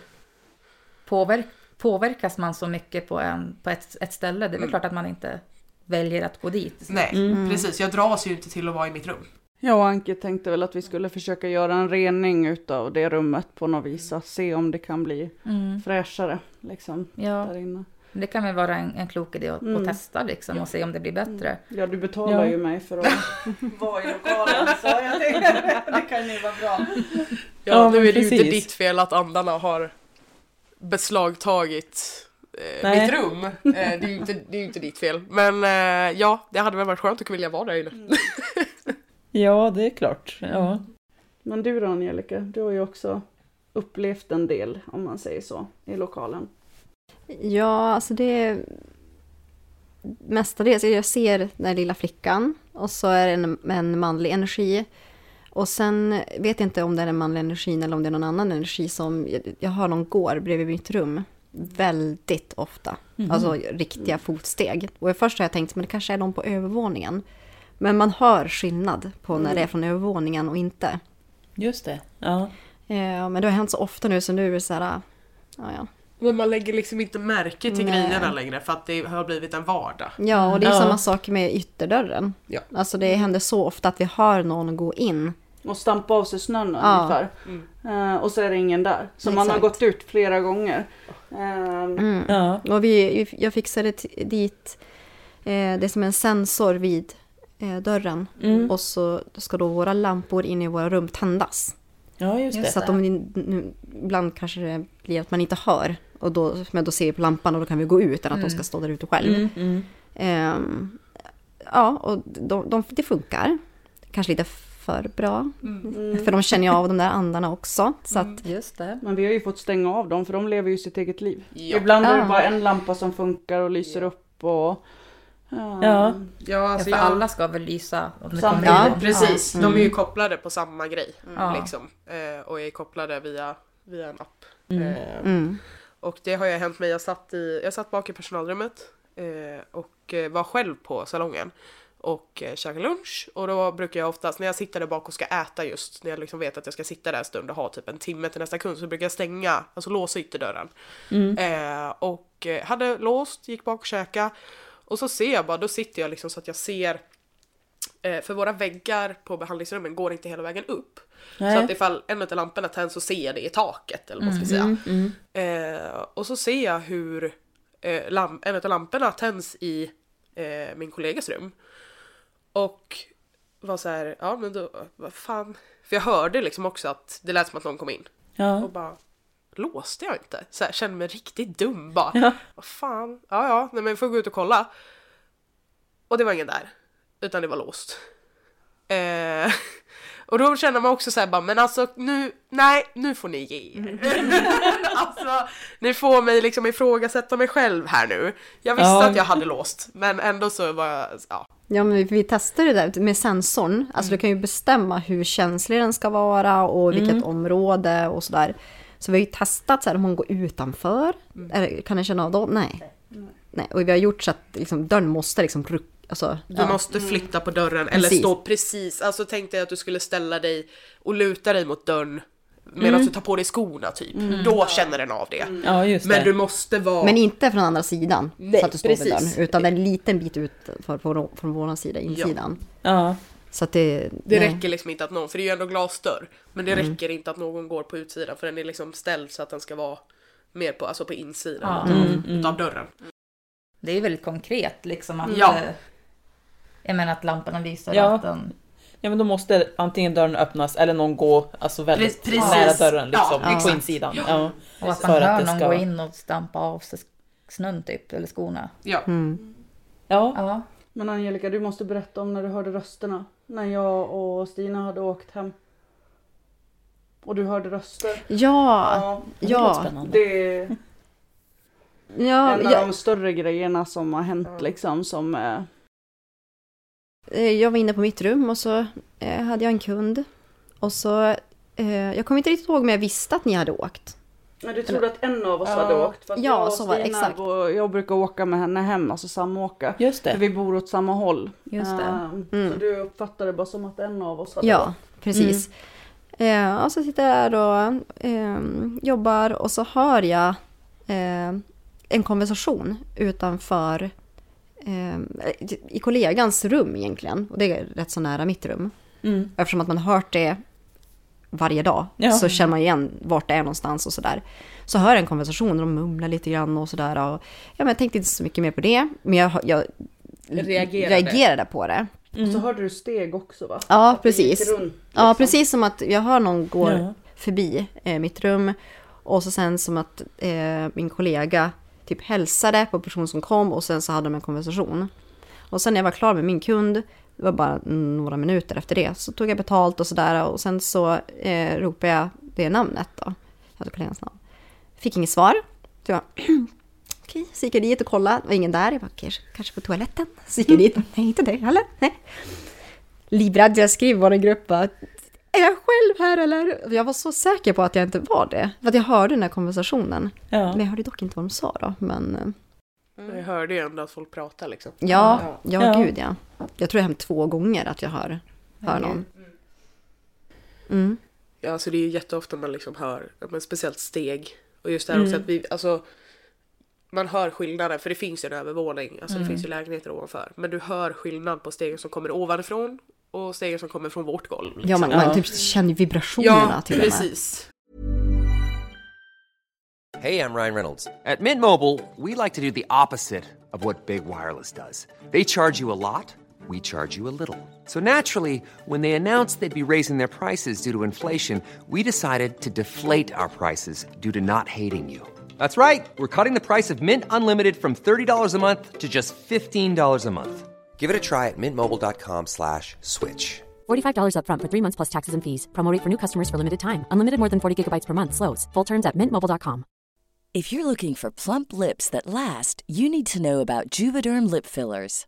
påverk, påverkas man så mycket på, en, på ett, ett ställe, det är väl Mm. klart att man inte väljer att gå dit. Nej, Mm. precis. Jag dras ju inte till att vara i mitt rum. Jag och Anke tänkte väl att vi skulle försöka göra en rening utav det rummet på något vis. Att se om det kan bli Mm. fräschare liksom Ja, där inne. det kan väl vara en, en klok idé att, Mm. att testa liksom och se om det blir bättre. Ja, du betalar Ja. ju mig för att vara i lokalen så jag tänkte det kan ju vara bra. Ja, Ja, nu är det ju inte ditt fel att andarna har beslagtagit eh, Nej. mitt rum. Eh, det, är ju inte, det är ju inte ditt fel. Men eh, ja, det hade väl varit skönt att vilja vara där inne. Ja, det är klart. Ja. Men du då Angelica, du har ju också upplevt en del om man säger så i lokalen. Ja, alltså det är mestadels. Jag ser den här lilla flickan och så är det en, en manlig energi. Och sen vet jag inte om det är den manliga energin eller om det är någon annan energi som... Jag, jag hör någon går bredvid mitt rum väldigt ofta. Mhm. Alltså riktiga fotsteg. Och först har jag tänkt, men det kanske är någon på övervåningen. Men man hör skillnad på när det är från övervåningen och inte. Just det. Ja. Eh, men det har hänt så ofta nu så nu är det så här... Ja, ja. Men man lägger liksom inte märke till Nej. grejerna längre för att det har blivit en vardag. Ja, och det är Ja. samma sak med ytterdörren. Ja. Alltså det händer så ofta att vi hör någon gå in. Och stampa av sig snön Ja. ungefär. Mm. Eh, och så är det ingen där. Så man har Exakt. gått ut flera gånger. Eh, Mm. Ja. Och vi, jag fixade dit, eh, det är som en sensor vid eh, dörren. Mm. Och så ska då våra lampor inne i våra rum tändas. ja, just det. Så att nu, ibland kanske det blir att man inte hör. Och då, men då ser vi på lampan och då kan vi gå ut än att de ska stå där ute själv. Mm, mm. Ehm, ja, och de, de, det funkar. Kanske lite för bra. mm. För de känner ju av de där andarna också. Så att, Just det. Men vi har ju fått stänga av dem för de lever ju sitt eget liv. Ja. Ibland är det Ja. bara en lampa som funkar och lyser upp och... Ja. Ja. Ja, Ja, alltså för jag... alla ska väl lysa om Ja. Precis, Ja. de är ju Mm. kopplade på samma grej. Ja. Liksom. Eh, och är kopplade via, via en app. Mm. Eh, mm. Och det har ju hänt mig, jag satt, i, jag satt bak i personalrummet eh, och var själv på salongen och eh, käkade lunch och då brukar jag oftast när jag sitter där bak och ska äta just när jag liksom vet att jag ska sitta där en stund och ha typ en timme till nästa kund så brukar jag stänga, alltså låsa ytterdörren. Mm. Eh, och eh, hade låst, gick bak och käka och så ser jag bara, då sitter jag liksom så att jag ser eh, för våra väggar på behandlingsrummen går inte hela vägen upp. Nej. Så att ifall en av lamporna tänds så ser jag det i taket eller vad man ska säga. Mm, Eh, och så ser jag hur eh, en av lamporna tänds i eh, min kollegas rum. Och var så här, ja men då, vad fan. För jag hörde liksom också att det lät som att någon kom in. Ja. Och bara, låste jag inte? Så här, kände mig riktigt dum bara. Ja. Vad fan, ja ja, nej, men vi får gå ut och kolla. Och det var ingen där. Utan det var låst. Eh, och då känner man också så här bara, men alltså nu, nej, nu får ni ge er. alltså, ni får mig liksom ifrågasätta mig själv här nu. Jag visste Ja. att jag hade låst, men ändå så var jag, ja. Ja, men vi, vi testade det där med sensorn. Alltså du kan ju bestämma hur känslig den ska vara och vilket område och sådär. Så vi har ju testat så här, om hon går utanför. Eller, kan den känna av dem? Nej. Nej. Och vi har gjort så att liksom, dörren måste liksom ruck, alltså, Du ja. måste flytta på dörren eller Precis. stå precis, alltså tänk dig att du skulle ställa dig och luta dig mot dörren medan du tar på dig skorna typ. Då känner den av det. ja, just det. Men du måste vara... Men inte från andra sidan. Nej, så att du står vid dörren. Utan en liten bit ut för, från, från vår sida, insidan. Ja. Så att det... Det nej. räcker liksom inte att någon, för det är ju ändå glasdörr. Men det Mm. räcker inte att någon går på utsidan för den är liksom ställd så att den ska vara mer på, alltså på insidan Ja. utav, Mm, mm. utav dörren. Det är väldigt konkret liksom att... Ja. Jag menar att lamporna lyser Ja. att den... ja, men då måste antingen dörren öppnas eller någon gå alltså väldigt Precis. nära dörren liksom, Ja, på exakt. insidan. Ja. Och att man att hör det någon ska- gå in och stampa av sig snön typ, eller skorna. Ja. Mm. Ja. Ja. Men Angelica, du måste berätta om när du hörde rösterna. När jag och Stina hade åkt hem. Och du hörde röster. Ja, ja. Det är ja, en av jag, de större grejerna som har hänt liksom. Som, eh, jag var inne på mitt rum och så eh, hade jag en kund. Och så, eh, jag kommer inte riktigt ihåg men jag visste att ni hade åkt. men du trodde att en av oss Ja. hade åkt. För att Ja, jag och så var det, exakt. går- jag brukar åka med henne hem, alltså samåka. Just För det. vi bor åt samma håll. Just det. Ehm, Mm. Så du uppfattade bara som att en av oss hade Ja, åkt. precis. Eh, och så sitter jag där och eh, jobbar och så hör jag eh, en konversation utanför eh, i kollegans rum egentligen. Och det är rätt så nära mitt rum. Mm. Eftersom att man har hört det varje dag Ja. så känner man igen vart det är någonstans och sådär. Så hör jag en konversation och de mumlar lite grann och sådär. Och, ja, men jag tänkte inte så mycket mer på det. Men jag, jag Reagerade. reagerade på det. Och så hörde du steg också va? Ja, Att precis. runt, Ja, liksom. precis som att jag hör någon gå Ja. förbi eh, mitt rum. Och så sen som att eh, min kollega typ hälsade på personen som kom och sen så hade de en konversation. Och sen när jag var klar med min kund, det var bara några minuter efter det, så tog jag betalt och sådär och sen så eh, ropade jag det namnet då. Jag hade kollegans namn. Fick inget svar. Så jag, okej, så gick jag dit och kollade, det var ingen där. Jag bara, kanske, kanske på toaletten. Så gick jag dit, nej inte det heller. Nej. Livrädd, jag skrev i vår grupp bara, är jag själv här eller? Jag var så säker på att jag inte var det. För att jag hörde den här konversationen. Ja. Men jag hörde dock inte vad de sa då. Men eh, Jag hörde ju ändå att folk pratar liksom. ja, ja, Ja. gud ja. Jag tror jag hem två gånger att jag hör, hör någon. Mm. Ja, alltså det är ju jätteofta man liksom hör, men speciellt steg. Och just det här också att vi, alltså man hör skillnaden, för det finns ju en övervåning, alltså det finns ju lägenheter ovanför. Men du hör skillnad på stegen som kommer ovanifrån och stegen som kommer från vårt golv. Liksom. Ja, man, man typ känner vibrationerna ja till och med. precis. Hey, I'm Ryan Reynolds. At Mint Mobile, we like to do the opposite of what Big Wireless does. They charge you a lot, we charge you a little. So naturally, when they announced they'd be raising their prices due to inflation, we decided to deflate our prices due to not hating you. That's right. We're cutting the price of Mint Unlimited from $30 a month to just $15 a month. Give it a try at mintmobile.com slash switch. $45 upfront for three months plus taxes and fees. Promote rate for new customers for limited time. Unlimited more than 40 gigabytes per month. Slows. Full terms at mintmobile.com. If you're looking for plump lips that last, you need to know about Juvederm lip fillers.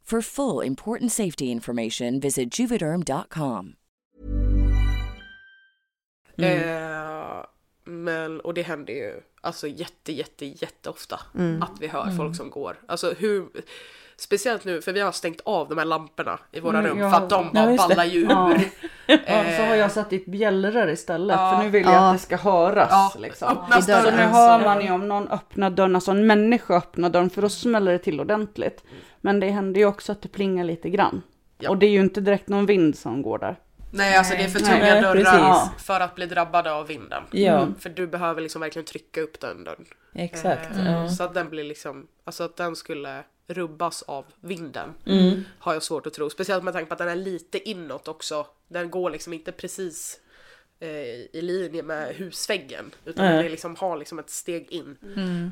For full important safety information, visit juvederm.com. Eh, men, och det händer ju alltså jätte, jätte, jätteofta Mm. att vi hör folk som går. Alltså hur, speciellt nu, för vi har stängt av de här lamporna i våra Mm, rum ja. för att de det. ballar ju Ja. ur. Ja, så har jag satt dit bjällror istället Ja. för nu vill jag Ja. att det ska höras. Ja, liksom. öppna Så nu hör man ju om någon öppnar dörren, alltså en människa öppnar dörren för då smäller det till ordentligt. Men det händer ju också att det plingar lite grann. Ja. Och det är ju inte direkt någon vind som går där. Nej, alltså det är för tunga dörrar precis. för att bli drabbade av vinden. Ja. Mm. För du behöver liksom verkligen trycka upp den dörren. Exakt. Eh, Ja. Så att den blir liksom, alltså att den skulle rubbas av vinden. Mm. Har jag svårt att tro. Speciellt med tanke på att den är lite inåt också. Den går liksom inte precis i linje med husväggen. Utan den är liksom, har liksom ett steg in.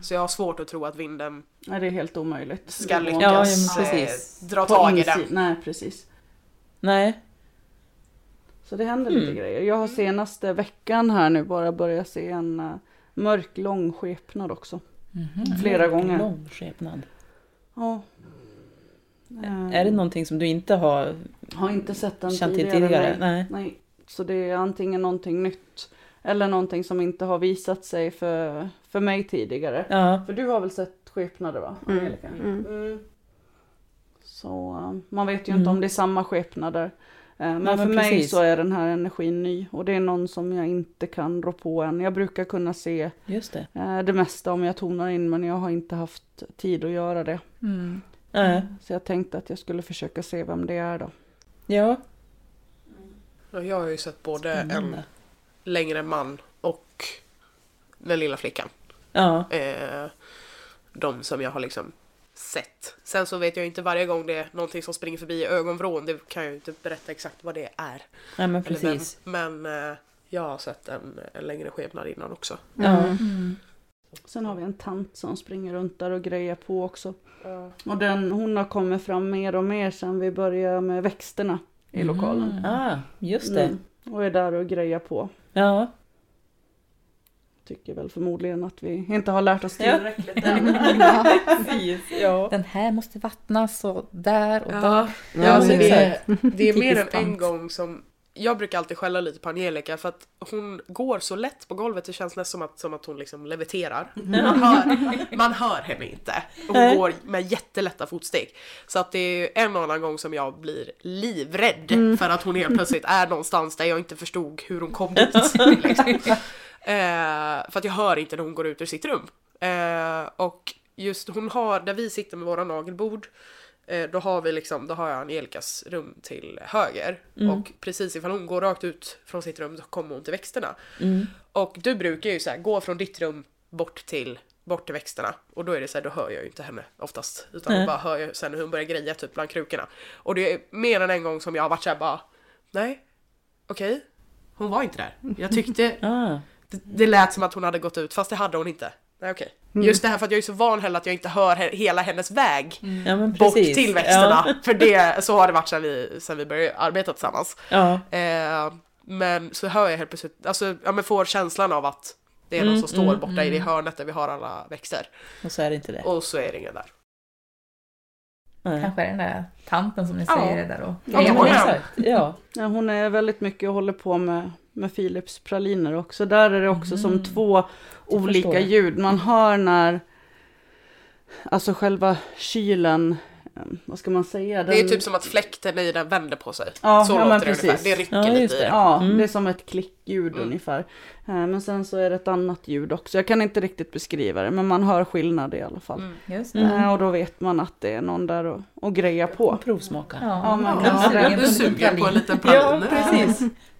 Så jag har svårt att tro att vinden Nej, det är helt omöjligt. ska Det lyckas Ja, eh, precis. dra på tag i den. Nej, precis. Nej. Så det händer lite Mm. grejer. Jag har senaste veckan här nu bara börjat se en uh, mörk lång skepnad också. Flera gånger. Lång skepnad. Ja. Eh, Är det någonting som du inte har Har inte sett den känt till tidigare. tidigare? Nej. Nej. Så det är antingen någonting nytt eller någonting som inte har visat sig för, för mig tidigare. Ja. För du har väl sett skepnader va? Mm. Angelica? Mm. Mm. Så eh, man vet ju Mm. inte om det är samma skepnader. Eh, Men Nej, för men mig så är den här energin ny och det är någon som jag inte kan rå på än. Jag brukar kunna se Just det. eh, det mesta om jag tonar in men jag har inte haft tid att göra det. Mm. Nej. Så jag tänkte att jag skulle försöka se vem det är då. Ja. Ja, Jag har ju sett både en Spännande. längre man och den lilla flickan. Ja. Eh, de som jag har liksom sett. Sen så vet jag inte varje gång det är någonting som springer förbi i ögonvrån. Det kan jag ju inte berätta exakt vad det är. Nej men precis. Men eh, jag har sett en, en längre skepnad innan också. Ja. Mm. Sen har vi en tant som springer runt där och grejer på också. Och den, hon har kommit fram mer och mer sen vi började med växterna i lokalen. Ah, just det. Mm. Och är där och grejer på. Ja. Tycker väl förmodligen att vi inte har lärt oss Ja. tillräckligt än. Precis. Ja. Den här måste vattnas och där och Ja, där. ja, Ja, alltså det, är, det är mer än en gång som jag brukar alltid skälla lite på Angelica för att hon går så lätt på golvet. Det känns nästan som att, som att hon liksom leviterar. Man hör, man hör henne inte. Hon går med jättelätta fotsteg. Så att det är en och annan gång som jag blir livrädd för att hon helt plötsligt är någonstans där jag inte förstod hur hon kom dit. Liksom. Eh, för att jag hör inte när hon går ut ur sitt rum. Eh, och just hon har, där vi sitter med våra nagelbord, då har vi liksom, då har jag Angelicas rum till höger. Och precis ifall hon går rakt ut från sitt rum så kommer hon till växterna. Och du brukar ju så här, gå från ditt rum bort till bort till växterna och då är det så här, då hör jag ju inte henne oftast utan Nej. bara hör jag sen hur hon börjar greja typ bland krukorna. Och det är mer än en gång som jag har varit såhär bara nej, okej, hon var inte där. Jag tyckte Ah. det, det lät som att hon hade gått ut fast det hade hon inte. Nej okej. Just det här för att jag är så van heller att jag inte hör he- hela hennes väg Ja men bort till växterna. För det, så har det varit sedan vi, sedan vi började arbeta tillsammans. Ja. Eh, men så hör jag helt plötsligt, alltså ja men får känslan av att det är någon Mm, som står mm, borta i det hörnet där vi har alla växter. ja. Och så är det inte det. Och så är det ingen där. Nej. Kanske är den där tanten som ni Ja. säger är där och Ja, ja. Exakt. Ja. Ja, hon är väldigt mycket och håller på med, med Philips praliner också. Där är det också som två olika ljud. Man hör när, alltså själva kylen, eh, vad ska man säga? Det är Den- typ som att fläkten i den vänder på sig. Ja, så ja, låter men det precis. ungefär. Det rycker Ja, lite i det. det. Ja, Mm. det är som ett klickljud Mm. ungefär. Eh, Men sen så är det ett annat ljud också. Jag kan inte riktigt beskriva det, men man hör skillnad i alla fall. Mm. Just det. Eh, Och då vet man att det är någon där och, och grejar på. Provsmaka. Ja, Ja, men- jag ja, sugen det- på Du en suger på en liten pralin. Ja, precis.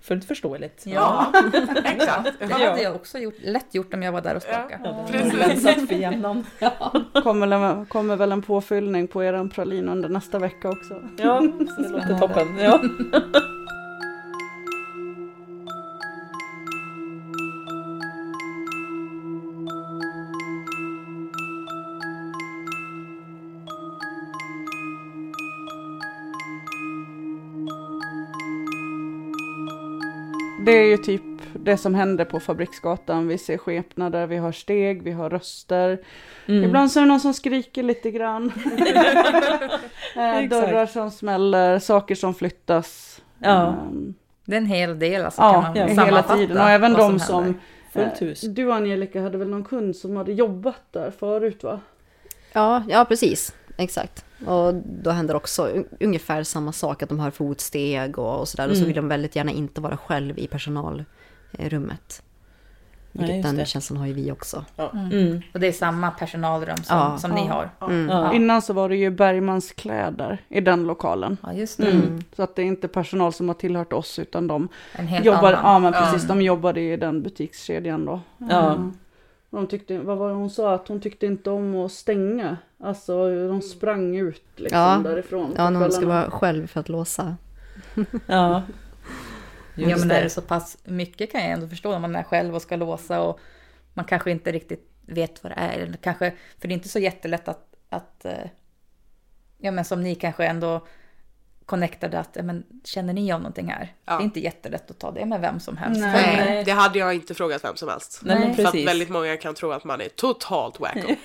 Fullt förståeligt. Ja, exakt. Det hade jag också gjort, lätt gjort om jag var där och skakade. Ja, Precis. jämnan. Kommer, kommer väl en påfyllning på eran pralin under nästa vecka också. Ja, så det låter toppen. Ja. Det är ju typ det som händer på Fabriksgatan. Vi ser skepnader, vi har steg, vi har röster. Mm. Ibland så är det någon som skriker lite grann. Eh. Dörrar som smäller, saker som flyttas. Ja. Ehm, Det är en hel del alltså, Ja, kan man ja, hela tiden. Och även de som som... Fullt hus. eh, Du Angelica hade väl någon kund som hade jobbat där förut va? Ja, ja precis. Exakt. Och då händer också un- ungefär samma sak, att de hör fotsteg och, och sådär. Och så Mm. vill de väldigt gärna inte vara själv i personalrummet. Vilket just den känslan har ju vi också. Mm. Och det är samma personalrum som, Ja. som ni har. Mm. Ja. Innan så var det ju Bergmans kläder i den lokalen. Ja, just det. Mm. Så att det är inte personal som har tillhört oss utan de En helt jobbar, annan. ja men precis, Ja. de jobbade i den butikskedjan då. Ja. De tyckte, vad var det hon sa, att hon tyckte inte om att stänga. Alltså de sprang ut liksom Ja. därifrån. Ja, när ska kvällarna. vara själv för att låsa. Ja. Ja, Just men är det. det så pass mycket kan jag ändå förstå när man är själv och ska låsa och man kanske inte riktigt vet vad det är. Eller Kanske, för det är inte så jättelätt att, att eh, ja men som ni kanske ändå connectade att, ja, men, känner ni om någonting här? Det är inte jättelätt att ta det med vem som helst. Nej, det hade jag inte frågat vem som helst. Nej, men För att precis. väldigt många kan tro att man är totalt wacko.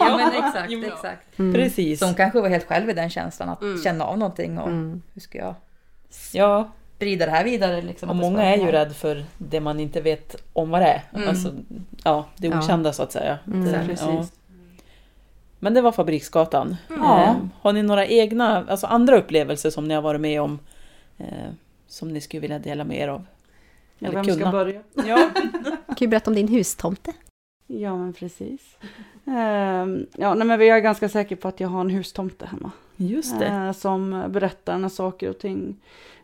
ja men exakt, exakt. Mm. Precis. Som kanske var helt själv i den känslan att Mm. känna av någonting och Mm. hur ska jag Ja, sprida det här vidare liksom. och att många är ju rädda för det man inte vet om vad det är. Mm. Alltså, ja, det Ja. okända så att säga. Mm, Det- precis. Men det var Fabriksgatan. Ja. Eh, har ni några egna, alltså andra upplevelser som ni har varit med om? Eh, som ni skulle vilja dela med er av? Ja, Eller vem ska kunna? börja? Ja. Kan du berätta om din hustomte? Ja, men precis. Ehm, ja, nej, men vi är ganska säkra på att jag har en hustomte hemma. Just det. Eh, som berättar när saker och ting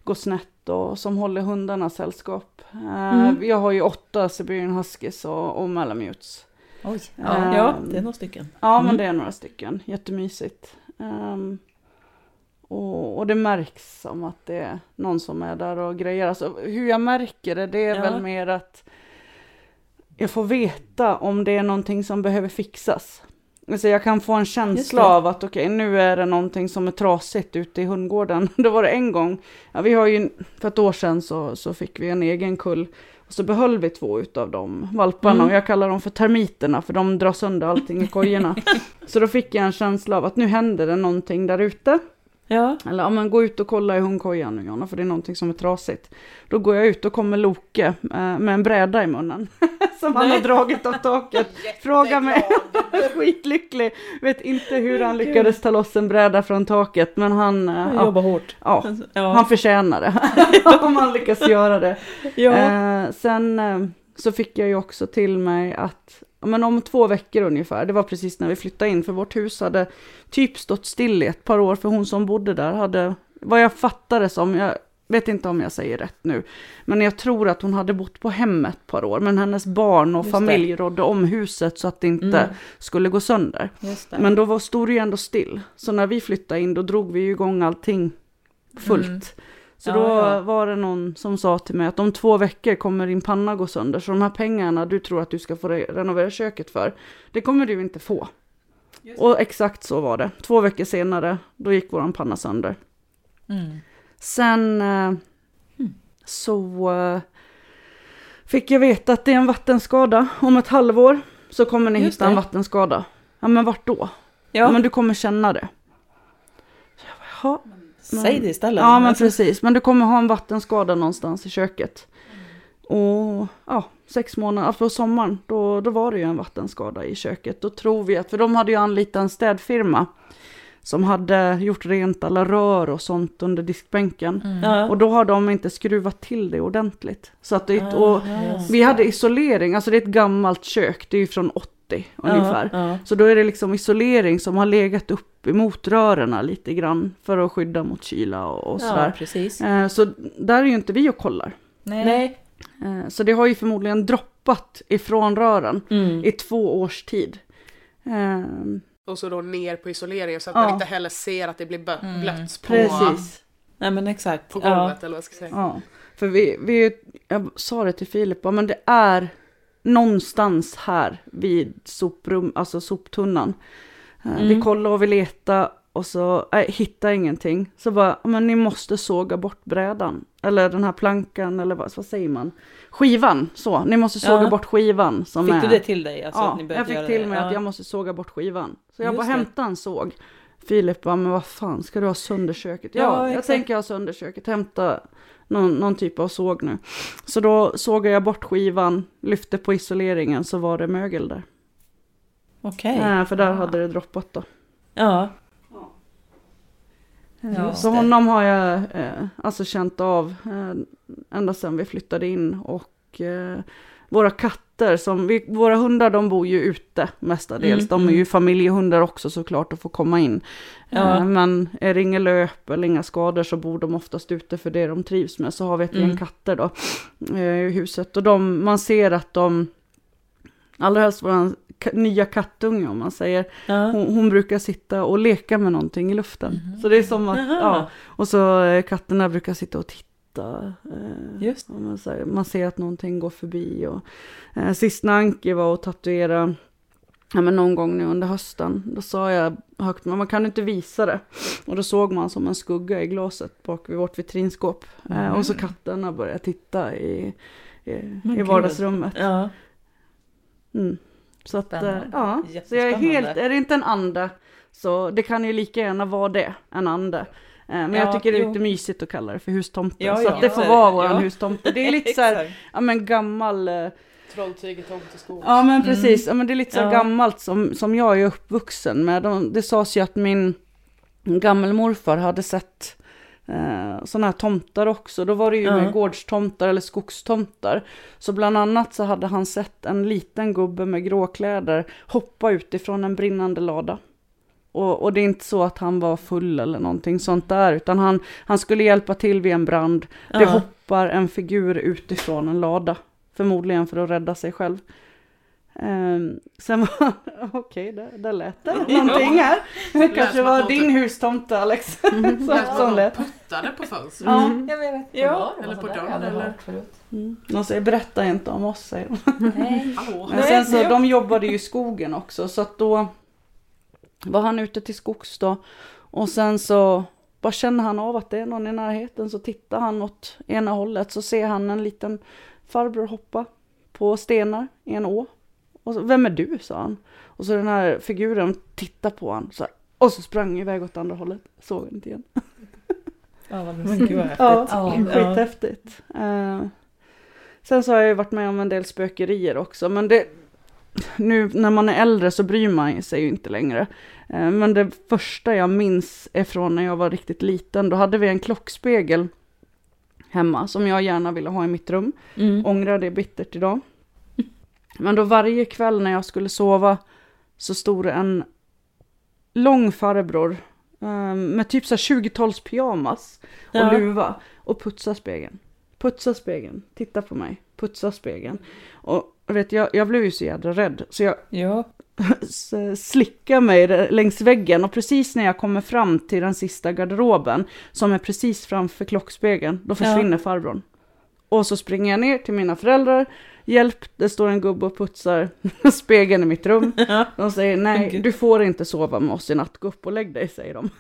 går snett och som håller hundarna sällskap. Eh, Mm. Jag har ju åtta Siberian Huskies och, och Malamutes. Oj. Ja, ja, det är några stycken. Ja, Mm. men det är några stycken. Jättemysigt. Ehm, och, och det märks som att det är någon som är där och grejer. Alltså, hur jag märker det, det är Ja. väl mer att jag får veta om det är någonting som behöver fixas. Alltså jag kan få en känsla av att okej, nu är det någonting som är trasigt ute i hundgården. Då var det en gång, ja, vi har ju, för ett år sedan så, så fick vi en egen kull. Så behöll vi två utav de valparna Mm. och jag kallar dem för termiterna för de drar sönder allting i kojorna. så då fick jag en känsla av att nu händer det någonting där ute. Ja. Eller ja, men gå ut och kolla i hundkojan nu Jonna, för det är någonting som är trasigt. Då går jag ut och kommer Loke eh, med en bräda i munnen. som han har dragit av taket. Fråga mig. Skitlycklig. Vet inte hur han lyckades ta loss en bräda från taket. Men han, eh, Han ja, jobbar hårt. ja, Ja. han förtjänar det. Om han lyckas göra det. Ja. Eh, sen eh, så fick jag ju också till mig att ja, men om två veckor ungefär, det var precis när vi flyttade in, för vårt hus hade typ stått still i ett par år, för hon som bodde där hade, vad jag fattade som, jag vet inte om jag säger rätt nu, men jag tror att hon hade bott på hemmet ett par år, men hennes barn och Just familj det. rådde om huset så att det inte Mm. skulle gå sönder. Men då var, stod det ju ändå still, så när vi flyttade in då drog vi ju igång allting fullt. Mm. Så Ja, då ja. var det någon som sa till mig att om två veckor kommer din panna gå sönder. Så de här pengarna du tror att du ska få re- renovera köket för, det kommer du inte få. Och exakt så var det. Två veckor senare, då gick våran panna sönder. Mm. Sen eh, så eh, fick jag veta att det är en vattenskada. Om ett halvår så kommer ni Just hitta en det. vattenskada. Ja men vart då? Ja. Men du kommer känna det. Så jag bara, "Jaha." Säg det istället. Ja men precis, men du kommer ha en vattenskada någonstans i köket. Och ja, sex månader, alltså på sommaren, då, då var det ju en vattenskada i köket. Då tror vi att, för de hade ju anlitat en städfirma som hade gjort rent alla rör och sånt under diskbänken. Mm. Och då har de inte skruvat till det ordentligt. Så att det, Ah, och vi hade isolering, alltså det är ett gammalt kök, det är ju från 80 ungefär. Ja, Så då är det liksom isolering som har legat upp emot rörerna lite grann för att skydda mot kyla och, och ja. sådär. ja, precis. Eh, Så där är ju inte vi och kollar. Nej. Nej. Eh, Så det har ju förmodligen droppat ifrån rören Mm. i två års tid. Eh, Och så då ner på isoleringen så att Ja. man inte heller ser att det blir Mm. blött på, Precis. Nej men exakt. på Ja. golvet eller vad jag ska säga. Ja, för vi, vi, jag sa det till Filip, ja, men det är någonstans här vid soprum, alltså soptunnan. Eh, Vi Mm. kollade och vi letade och så äh, hittade ingenting. Så bara, men ni måste såga bort brädan. Eller den här plankan, eller vad, vad säger man? Skivan, så. Ni måste såga Ja. bort skivan. Som Fick är... du det till dig? Alltså, ja, att jag fick till det? mig att Ja. jag måste såga bort skivan. Så jag Just bara det. hämta en såg. Filip bara, men vad fan, ska du ha sönder köket? Ja, Ja, jag tänker ha sönder köket, hämta någon, någon typ av såg nu. Så då sågade jag bort skivan, lyfte på isoleringen så var det mögel där. Okej. Eh, för där hade det droppat då. Ja. Just så honom har jag eh, alltså känt av eh, ända sedan vi flyttade in och eh, våra katter som, vi, våra hundar de bor ju ute mestadels. Mm, de är mm. ju familjehundar också såklart och får komma in. Ja. Eh, men är det inget löp eller inga skador så bor de oftast ute för det de trivs med. Så har vi ett Mm. gäng katter då eh, i huset och de, man ser att de, allra helst vår nya kattunge om man säger, Ja. hon, hon brukar sitta och leka med någonting i luften. Mhm. Så det är som att, ja, och så eh, katterna brukar sitta och titta. Eh, Just. man, säger, man ser att någonting går förbi. Och, eh, sist när Anki var och tatuerade ja, men någon gång nu under hösten. Då sa jag högt, men man kan inte visa det. Och då såg man som en skugga i glaset bak vid vårt vitrinskåp. Eh, och så katterna började titta i, i, i vardagsrummet. Ja. Mm. Så att, eh, ja. Så jag är helt, är det inte en ande så det kan ju lika gärna vara det, en ande. Eh, Men jag Ja, tycker det är jo. lite mysigt att kalla det för hustomte. Ja, så ja. att det får vara våran Ja. hustomte. Det är lite så här, ja men gammal eh, Trolltyget tomteskog. Ja men precis, ja, men det är lite så Ja. gammalt som, som jag är uppvuxen med. De, det sades ju att min gammelmorfar hade sett eh, sådana här tomtar också. Då var det ju Ja. med gårdstomtar eller skogstomtar. Så bland annat så hade han sett en liten gubbe med gråkläder hoppa utifrån en brinnande lada. Och, och det är inte så att han var full eller någonting sånt där, utan han, han skulle hjälpa till vid en brand. Det Ja. hoppar en figur utifrån en lada, förmodligen för att rädda sig själv. Um, sen var, okej, där, där lät det någonting här. Det kanske var din hustomte Alex. Lät som som lät. de puttade på fönstret. Ja. Jag vet Ja, eller på dörren, eller? Mm. De säger berätta inte om oss säger de. Nej. Men sen så, de jobbade ju i skogen också, så att då var han ute till skogs då. Och sen så bara känner han av att det är någon i närheten, så tittar han åt ena hållet, så ser han en liten farbror hoppa på stenar i en å. Och så, vem är du, sa han. Och så den här figuren tittar på honom, så här, och så sprang iväg åt andra hållet. Såg han inte igen. Ja, vad gud vad häftigt. Ja, Ja. skithäftigt. Eh, sen så har jag ju varit med om en del spökerier också, men det, nu när man är äldre så bryr man sig ju inte längre. Eh, men det första jag minns är från när jag var riktigt liten, då hade vi en klockspegel hemma som jag gärna ville ha i mitt rum. Mm. Ångrar det bittert idag. Men då varje kväll när jag skulle sova så stod det en lång farbror eh, med typ så här 20-tals pyjamas och Ja. luva och putsa spegeln. Putsa spegeln, titta på mig, putsa spegeln. Och vet, jag, jag blev ju så jädra rädd så jag Ja. slickar mig längs väggen och precis när jag kommer fram till den sista garderoben som är precis framför klockspegeln, då försvinner farbrorn. Och så springer jag ner till mina föräldrar, hjälp, det står en gubbe och putsar spegeln i mitt rum. De säger nej, du får inte sova med oss i natt, gå upp och lägg dig, säger de.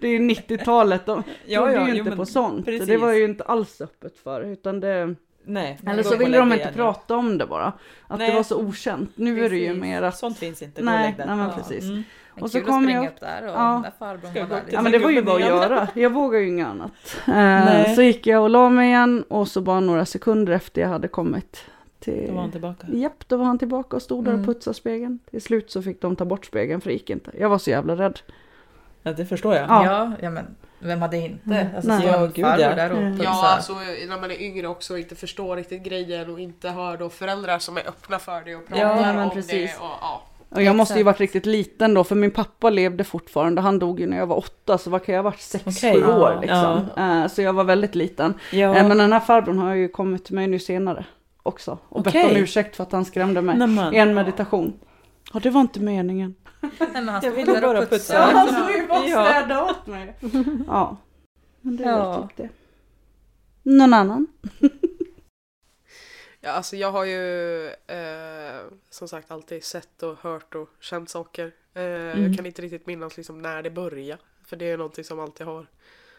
Det är ju 90-talet, de Ja, trodde ja, ju jo, inte på sånt. Så precis. det var ju inte alls öppet för, utan det... Nej. Eller så ville de inte prata om det bara. Att det Nej. var så okänt. Nu är det ju Precis. mer att... Sånt finns inte, Nej, nej men precis. Mm. Men Och så kom jag... upp där och Ja. där farbrorn var där. Ja men det var ju bara att göra. Jag vågar ju inget annat. Eh, så gick jag och la mig igen och så bara några sekunder efter jag hade kommit till... Då var han tillbaka. Japp, då var han tillbaka och stod där och Mm. putsade spegeln. Till slut så fick de ta bort spegeln för det gick inte. Jag var så jävla rädd. Ja, det förstår jag. Ja. Ja, ja men vem hade inte? Mm. Alltså, Nej. så Ja, gud, farbror ja. där och Mm. putsar. Ja, alltså när man är yngre också och inte förstår riktigt grejen och inte har då föräldrar som är öppna för det och pratar Ja, men om precis. det. Och, ja. Och jag måste ju varit riktigt liten då, för min pappa levde fortfarande. Han dog ju när jag var åtta, så vad kan jag ha varit? Sex, Okej. sju Ja, år liksom. Eh, Så jag var väldigt liten. Ja. Eh, Men den här farbrorn har ju kommit till mig nu senare också. Och bett Okej. om ursäkt för att han skrämde mig Nämen. i en meditation. Ja, det var inte meningen. Nej, men han Jag stod ville bara och putsa. putsade. Ja, han skulle ju bara Ja. städa åt mig. Ja, men det är Ja. typ det. Någon annan? Ja, alltså jag har ju eh, som sagt alltid sett och hört och känt saker. Eh, Mm. Jag kan inte riktigt minnas liksom när det började. För det är någonting som alltid har,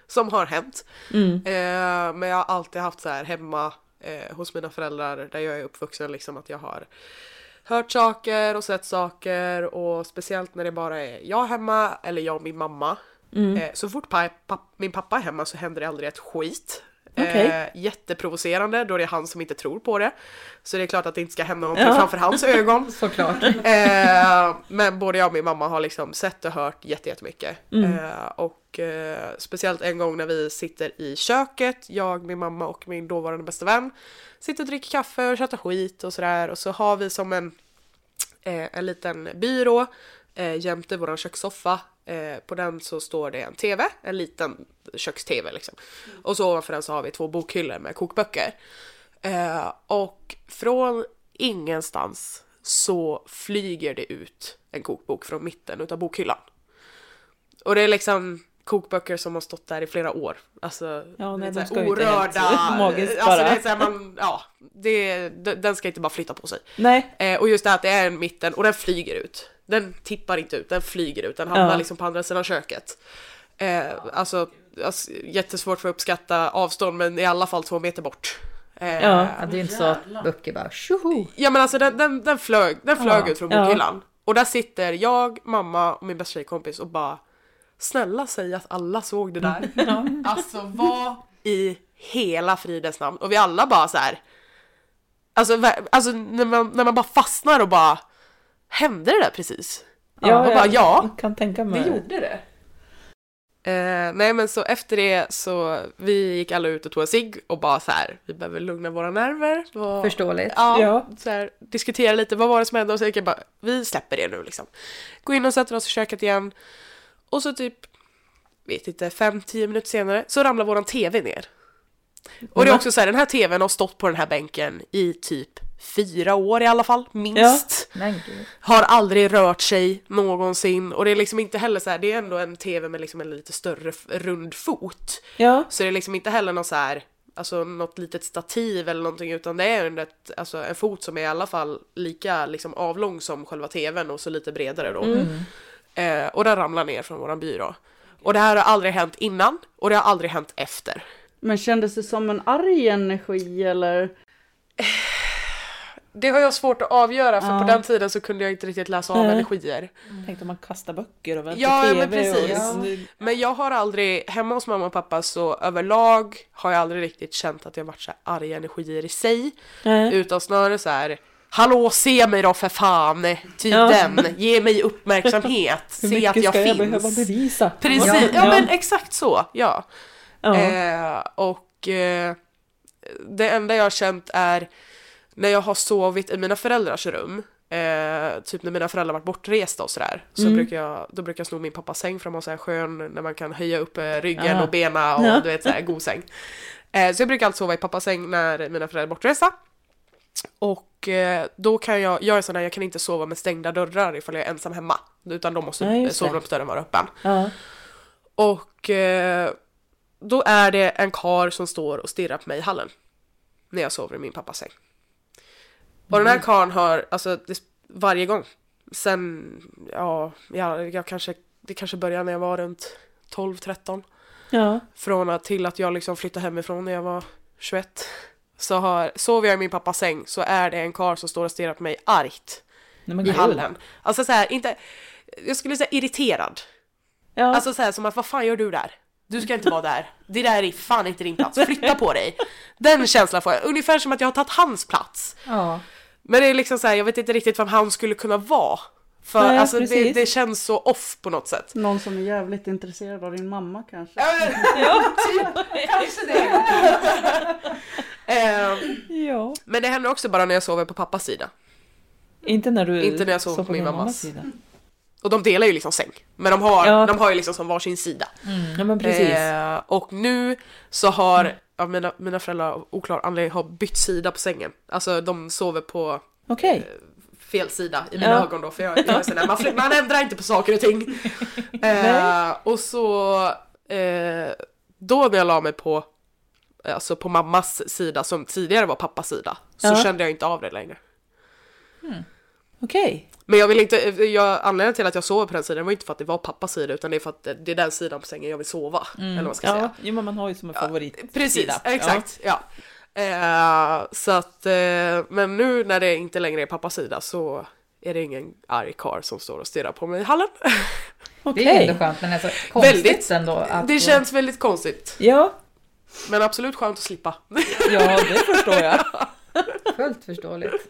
som har hänt. Mm. Eh, men jag har alltid haft så här hemma eh, hos mina föräldrar där jag är uppvuxen liksom att jag har hört saker och sett saker och speciellt när det bara är jag hemma eller jag och min mamma. Mm. Eh, så fort pa- papp- min pappa är hemma så händer det aldrig ett skit. Okej. Eh, jätteprovocerande då det är han som inte tror på det. Så det är klart att det inte ska hända någonting Ja. framför hans ögon. Såklart. Eh, men både jag och min mamma har liksom sett och hört jätte- jättemycket. Mm. Eh, och eh, speciellt en gång när vi sitter i köket, jag, min mamma och min dåvarande bästa vän. Sitter och dricker kaffe och tjatar skit och sådär. Och så har vi som en, eh, en liten byrå eh, jämte våran kökssoffa. Eh, på den så står det en TV, en liten köks-TV liksom. Och så ovanför den så har vi två bokhyllor med kokböcker. Eh, och från ingenstans så flyger det ut en kokbok från mitten utav bokhyllan. Och det är liksom, kokböcker som har stått där i flera år. Alltså, Ja, nej, de så här ska ju inte helt orörda. magiskt alltså, bara. det är så här, man, ja, det, den ska inte bara flytta på sig. Nej. Eh, och just det här att det är en mitten och den flyger ut. Den tippar inte ut, den flyger ut. Den hamnar Ja. liksom på andra sidan köket. Eh, alltså, alltså, jättesvårt för att uppskatta avstånd men i alla fall två meter bort. Eh, Ja, det är inte så att böcker bara tjoho. Ja men alltså den, den, den flög, den flög Ja. ut från Ja. bokhyllan. Och där sitter jag, mamma och min bästa tjejkompis och bara Snälla säg att alla såg det där. Alltså vad i hela fridens namn. Och vi alla bara så här. Alltså, alltså när, man, när man bara fastnar och bara Hände det där precis? Ja, och bara jag ja. kan tänka mig. Det gjorde det. Eh, nej men så efter det så vi gick alla ut och tog en cigg och bara så här, vi behöver lugna våra nerver. Och, Förståeligt. Ja, Ja. Så här, diskutera lite, vad var det som hände? Och så gick jag bara, vi släpper det nu liksom. Gå in och sätter oss i köket igen. Och så typ, vet inte, fem, tio minuter senare så ramlar våran TV ner. Och det är också så här, den här TVn har stått på den här bänken i typ fyra år i alla fall, minst. Gud. Har aldrig rört sig någonsin och det är liksom inte heller så här, det är ändå en TV med liksom en lite större rund fot. Ja. Så det är liksom inte heller någon så här, alltså något litet stativ eller någonting utan det är ett, alltså en fot som är i alla fall lika liksom avlång som själva TVn och så lite bredare då. Mm. Eh, och den ramlar ner från våran byrå. Och det här har aldrig hänt innan och det har aldrig hänt efter. Men kändes det som en arg energi eller? Det har jag svårt att avgöra för Ja. på den tiden så kunde jag inte riktigt läsa av energier. Tänk om man kastar böcker och väntar Ja, TV men precis. Och... Men jag har aldrig, hemma hos mamma och pappa så överlag har jag aldrig riktigt känt att jag varit så här arga energier i sig. Nej. Utan snarare så här Hallå se mig då för fan! Typ Ja. den, ge mig uppmärksamhet, Hur se att mycket jag ska jag finns. behöva bevisa? Precis, Ja. ja, men exakt så, ja. Ja. Eh, och eh, det enda jag har känt är när jag har sovit i mina föräldrars rum, eh, typ när mina föräldrar varit bortresta och sådär, så Mm. brukar jag, då brukar jag sno min pappas säng för de har så här skön, när man kan höja upp eh, ryggen och bena och du vet så här god säng. Eh, så jag brukar alltid sova i pappas säng när mina föräldrar är bortresta. Och eh, då kan jag, jag är sån där, jag kan inte sova med stängda dörrar ifall jag är ensam hemma. Utan då måste Ja, sovrumsdörren vara öppen. Ja. Och eh, då är det en kar som står och stirrar på mig i hallen. När jag sover i min pappas säng. Och den här karln har, alltså det, varje gång. Sen, ja, jag, jag kanske, det kanske började när jag var runt 12-13. Ja. Från att till att jag liksom flyttade hemifrån när jag var 21. Så har, sover jag i min pappas säng så är det en karl som står och stirrar på mig argt. Nej, men I hallen. Alltså så här, inte, jag skulle säga irriterad. Ja. Alltså så här som att vad fan gör du där? Du ska inte vara där. Det där är fan inte din plats. Flytta på dig. Den känslan får jag. Ungefär som att jag har tagit hans plats. Ja. Men det är liksom så här, jag vet inte riktigt vem han skulle kunna vara. För Nej, alltså det, precis. det känns så off på något sätt. Någon som är jävligt intresserad av din mamma kanske? Ja, typ. Kanske det. Eh, Ja. Men det händer också bara när jag sover på pappas sida. Inte när du Inte när jag sover på min mammas. sida. Och de delar ju liksom säng. Men de har, Ja. de har ju liksom som varsin sida. Ja men precis. Eh, och nu så har ja, mina, mina föräldrar oklar anledning har bytt sida på sängen. Alltså de sover på Okej. fel sida i mina Ja. ögon då. För jag, jag är sån där, man, man ändrar inte på saker och ting. Eh, och så eh, då när jag la mig på Alltså på mammas sida som tidigare var pappas sida så Ja. kände jag inte av det längre. Okej. Men jag vill inte, jag, anledningen till att jag sover på den sidan var inte för att det var pappas sida utan det är för att det är den sidan på sängen jag vill sova. Eller vad man ska ja. säga. Jo men man har ju som en favorit Precis, sida. exakt. Ja. Eh, så att, eh, men nu när det inte längre är pappas sida så är det ingen arg karl som står och stirrar på mig i hallen. Det är ändå skönt men alltså konstigt Väldigt. ändå att... Det känns väldigt konstigt. Ja. Men absolut skönt att slippa. Ja, det förstår jag. Fullt förståeligt.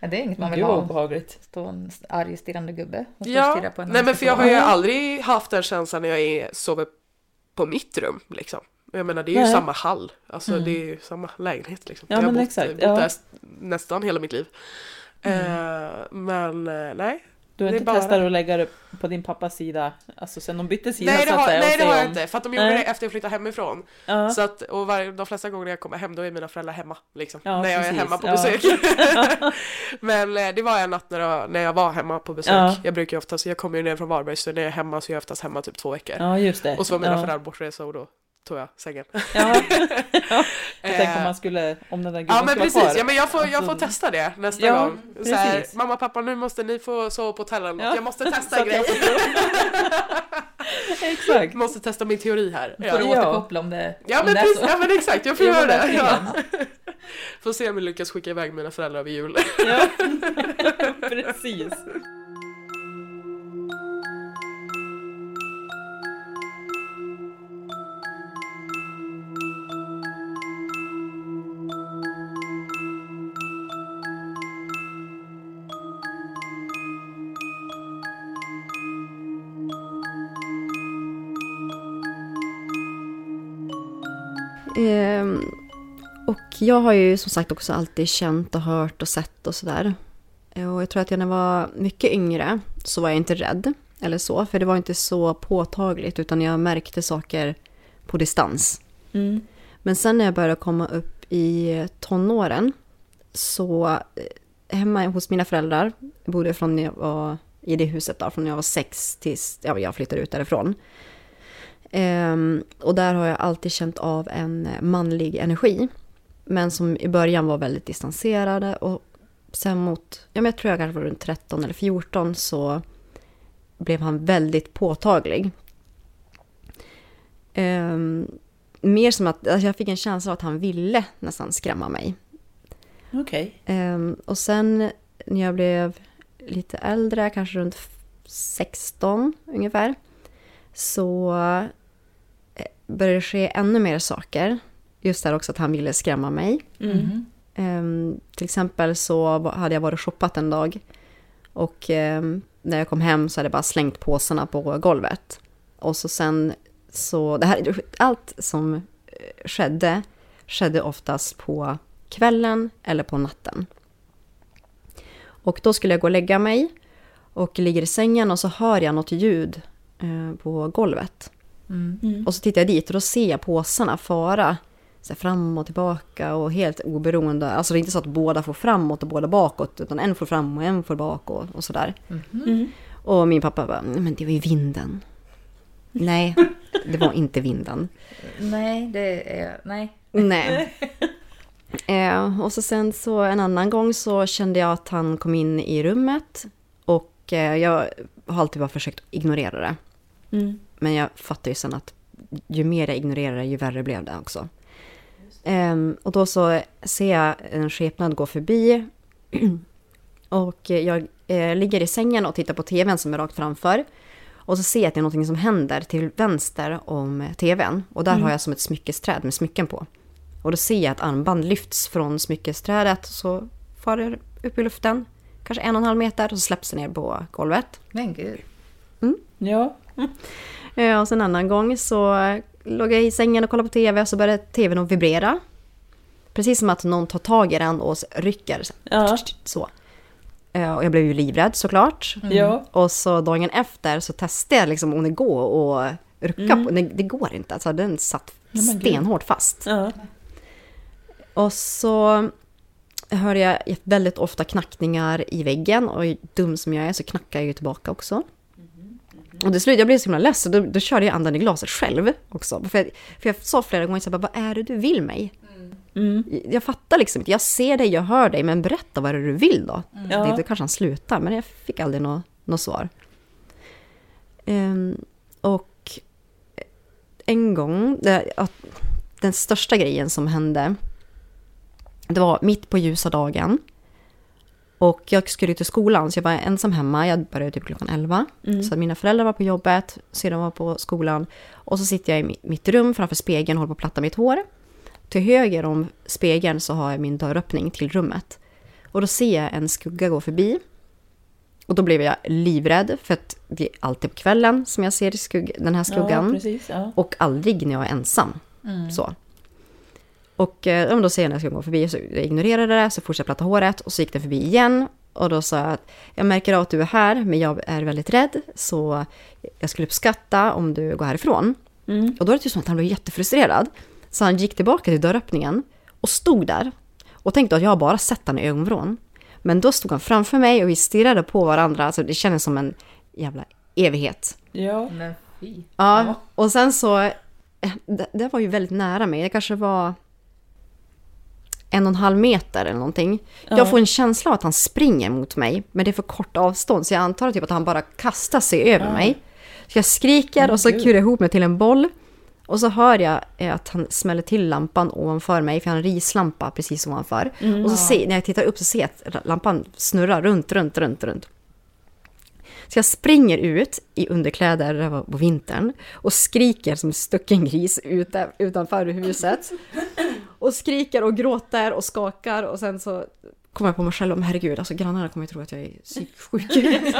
Ja, det är inget man vill Gud ha. obehagligt. Stå en arg stirrande gubbe och stå och Ja, stirra på en nej men för jag har ju aldrig haft den känslan när jag är, sover på mitt rum liksom. Jag menar det är ju Nej. samma hall, alltså Mm. det är ju samma lägenhet liksom. Ja, jag har men bott, exakt, bott ja. där nästan hela mitt liv. Mm. Eh, men eh, nej. Du har inte bara- testat att lägga det på din pappas sida, alltså sen de bytte sida Nej det har, nej, det har jag om- inte, för att de gjorde Nej. det efter jag flyttade hemifrån. Ja. Så att, och var, de flesta gånger jag kommer hem då är mina föräldrar hemma. Liksom, Ja, när jag precis. är hemma på Ja. besök. Men eh, det var en natt när jag, när jag var hemma på besök. Ja. Jag brukar ju oftast, jag kommer ju ner från Varberg så när jag är hemma så är jag oftast hemma typ två veckor. Ja, just det. Och så var mina föräldrar bortresa och då tog jag sängen. Ja. Jag tänker om Eh, man skulle, om den där gubben Ja men precis, kvar. ja, men jag, får, jag får Alltså, testa det nästa Ja, gång. Så här, mamma pappa nu måste ni få sova på hotell eller något. Ja. Jag måste testa en grej. jag Exakt. måste testa min teori här. Får du återkoppla om det, Ja om men, det precis, ja men exakt, jag får Ja, göra det. Ja. Får se om vi lyckas skicka iväg mina föräldrar över jul. Ja, precis. Jag har ju som sagt också alltid känt och hört och sett och sådär. Eh, Och jag tror att jag när jag var mycket yngre så var jag inte rädd eller så, för det var inte så påtagligt utan jag märkte saker på distans. Mm. Men sen när jag började komma upp i tonåren så eh, hemma hos mina föräldrar, jag bodde från när jag var i det huset då, från när jag var sex tills ja, jag flyttade ut därifrån. Ehm, och där har jag alltid känt av en manlig energi. Men som i början var väldigt distanserade och sen mot, ja men jag tror jag kanske var runt 13 eller 14 så blev han väldigt påtaglig. Ehm, mer som att alltså jag fick en känsla av att han ville nästan skrämma mig. Okej. Ehm, och sen när jag blev lite äldre, kanske runt 16 ungefär, så eh, började det ske ännu mer saker. Just där också att han ville skrämma mig. Mm. Ehm, till exempel så hade jag varit och shoppat en dag. Och ehm, när jag kom hem så hade jag bara slängt påsarna på golvet. Och så sen så, det här, allt som eh, skedde, skedde oftast på kvällen eller på natten. Och då skulle jag gå och lägga mig och ligger i sängen och så hör jag något ljud eh, på golvet. Mm. Och så tittar jag dit och då ser jag påsarna fara så fram och tillbaka och helt oberoende. Alltså det är inte så att båda får framåt och båda bakåt utan en får fram och en får bak och, och sådär. Mhm. Och min pappa bara, "Nej, men det var ju vinden. Nej, det var inte vinden. Nej, det är... Nej. Nej. Eh, och så sen så en annan gång så kände jag att han kom in i rummet. Och eh, jag har alltid bara försökt ignorera det. Mm. Men jag fattar ju sen att ju mer jag ignorerade ju värre blev det också. Ehm, och då så ser jag en skepnad gå förbi. och jag eh, ligger i sängen och tittar på tvn som är rakt framför. Och så ser jag att det är något som händer till vänster om tvn. Och där Mm. har jag som ett smyckesträd med smycken på. Och då ser jag att armband lyfts från smyckesträdet. Så far det upp i luften. Kanske en och en halv meter och så släpps det ner på golvet. Men gud. Ja. Eh, Och sen en annan gång så eh, låg jag i sängen och kollade på tv och så började tvn att vibrera. Precis som att någon tar tag i den och rycker. Ja. så. Eh, Och jag blev ju livrädd såklart. Mm. Och så dagen efter så testade jag liksom om det går att rucka Mm. på. Det, det går inte, alltså den satt stenhårt fast. Ja. Och så hörde jag väldigt ofta knackningar i väggen och dum som jag är så knackar jag ju tillbaka också. Och till slut, jag blev så himla less och då, då körde jag andan i glaset själv också. För jag, för jag sa flera gånger så här, vad är det du vill mig? Mm. Jag fattar liksom inte, jag ser dig, jag hör dig, men berätta vad är det du vill då? Ja. Jag tänkte kanske han slutar, men jag fick aldrig något nå svar. Ehm, och en gång, det, att den största grejen som hände, det var mitt på ljusa dagen. Och jag skulle till skolan, så jag var ensam hemma. Jag började typ klockan 11. Mm. Så mina föräldrar var på jobbet, syrran var på skolan. Och så sitter jag i mi- mitt rum framför spegeln och håller på att platta mitt hår. Till höger om spegeln så har jag min dörröppning till rummet. Och då ser jag en skugga gå förbi. Och då blev jag livrädd, för att det är alltid på kvällen som jag ser skugg, den här skuggan. Ja, precis. Ja. Och aldrig när jag är ensam. Mm. Så. Och eh, då ser jag när jag ska gå förbi, så jag ignorerade det, så fortsatte jag platta håret och så gick den förbi igen. Och då sa jag att jag märker av att du är här, men jag är väldigt rädd, så jag skulle uppskatta om du går härifrån. Mm. Och då är det ju som att han blev jättefrustrerad. Så han gick tillbaka till dörröppningen och stod där och tänkte att jag har bara sett honom i ögonvrån. Men då stod han framför mig och vi stirrade på varandra, alltså det kändes som en jävla evighet. Ja. Men fy. Ja, och sen så, eh, det, det var ju väldigt nära mig, det kanske var en och en halv meter eller någonting. Ja. Jag får en känsla av att han springer mot mig, men det är för kort avstånd, så jag antar typ att han bara kastar sig över Ja. mig. Så jag skriker Men och så kurar jag ihop mig till en boll. Och så hör jag eh, att han smäller till lampan ovanför mig, för jag har en rislampa precis ovanför. Mm. Och så ser, när jag tittar upp så ser jag att lampan snurrar runt, runt, runt, runt. Så jag springer ut i underkläder, det var på vintern, och skriker som en stucken gris utanför huset. Och skriker och gråter och skakar och sen så kommer jag på mig själv, om herregud, alltså grannarna kommer ju tro att jag är psyksjuk.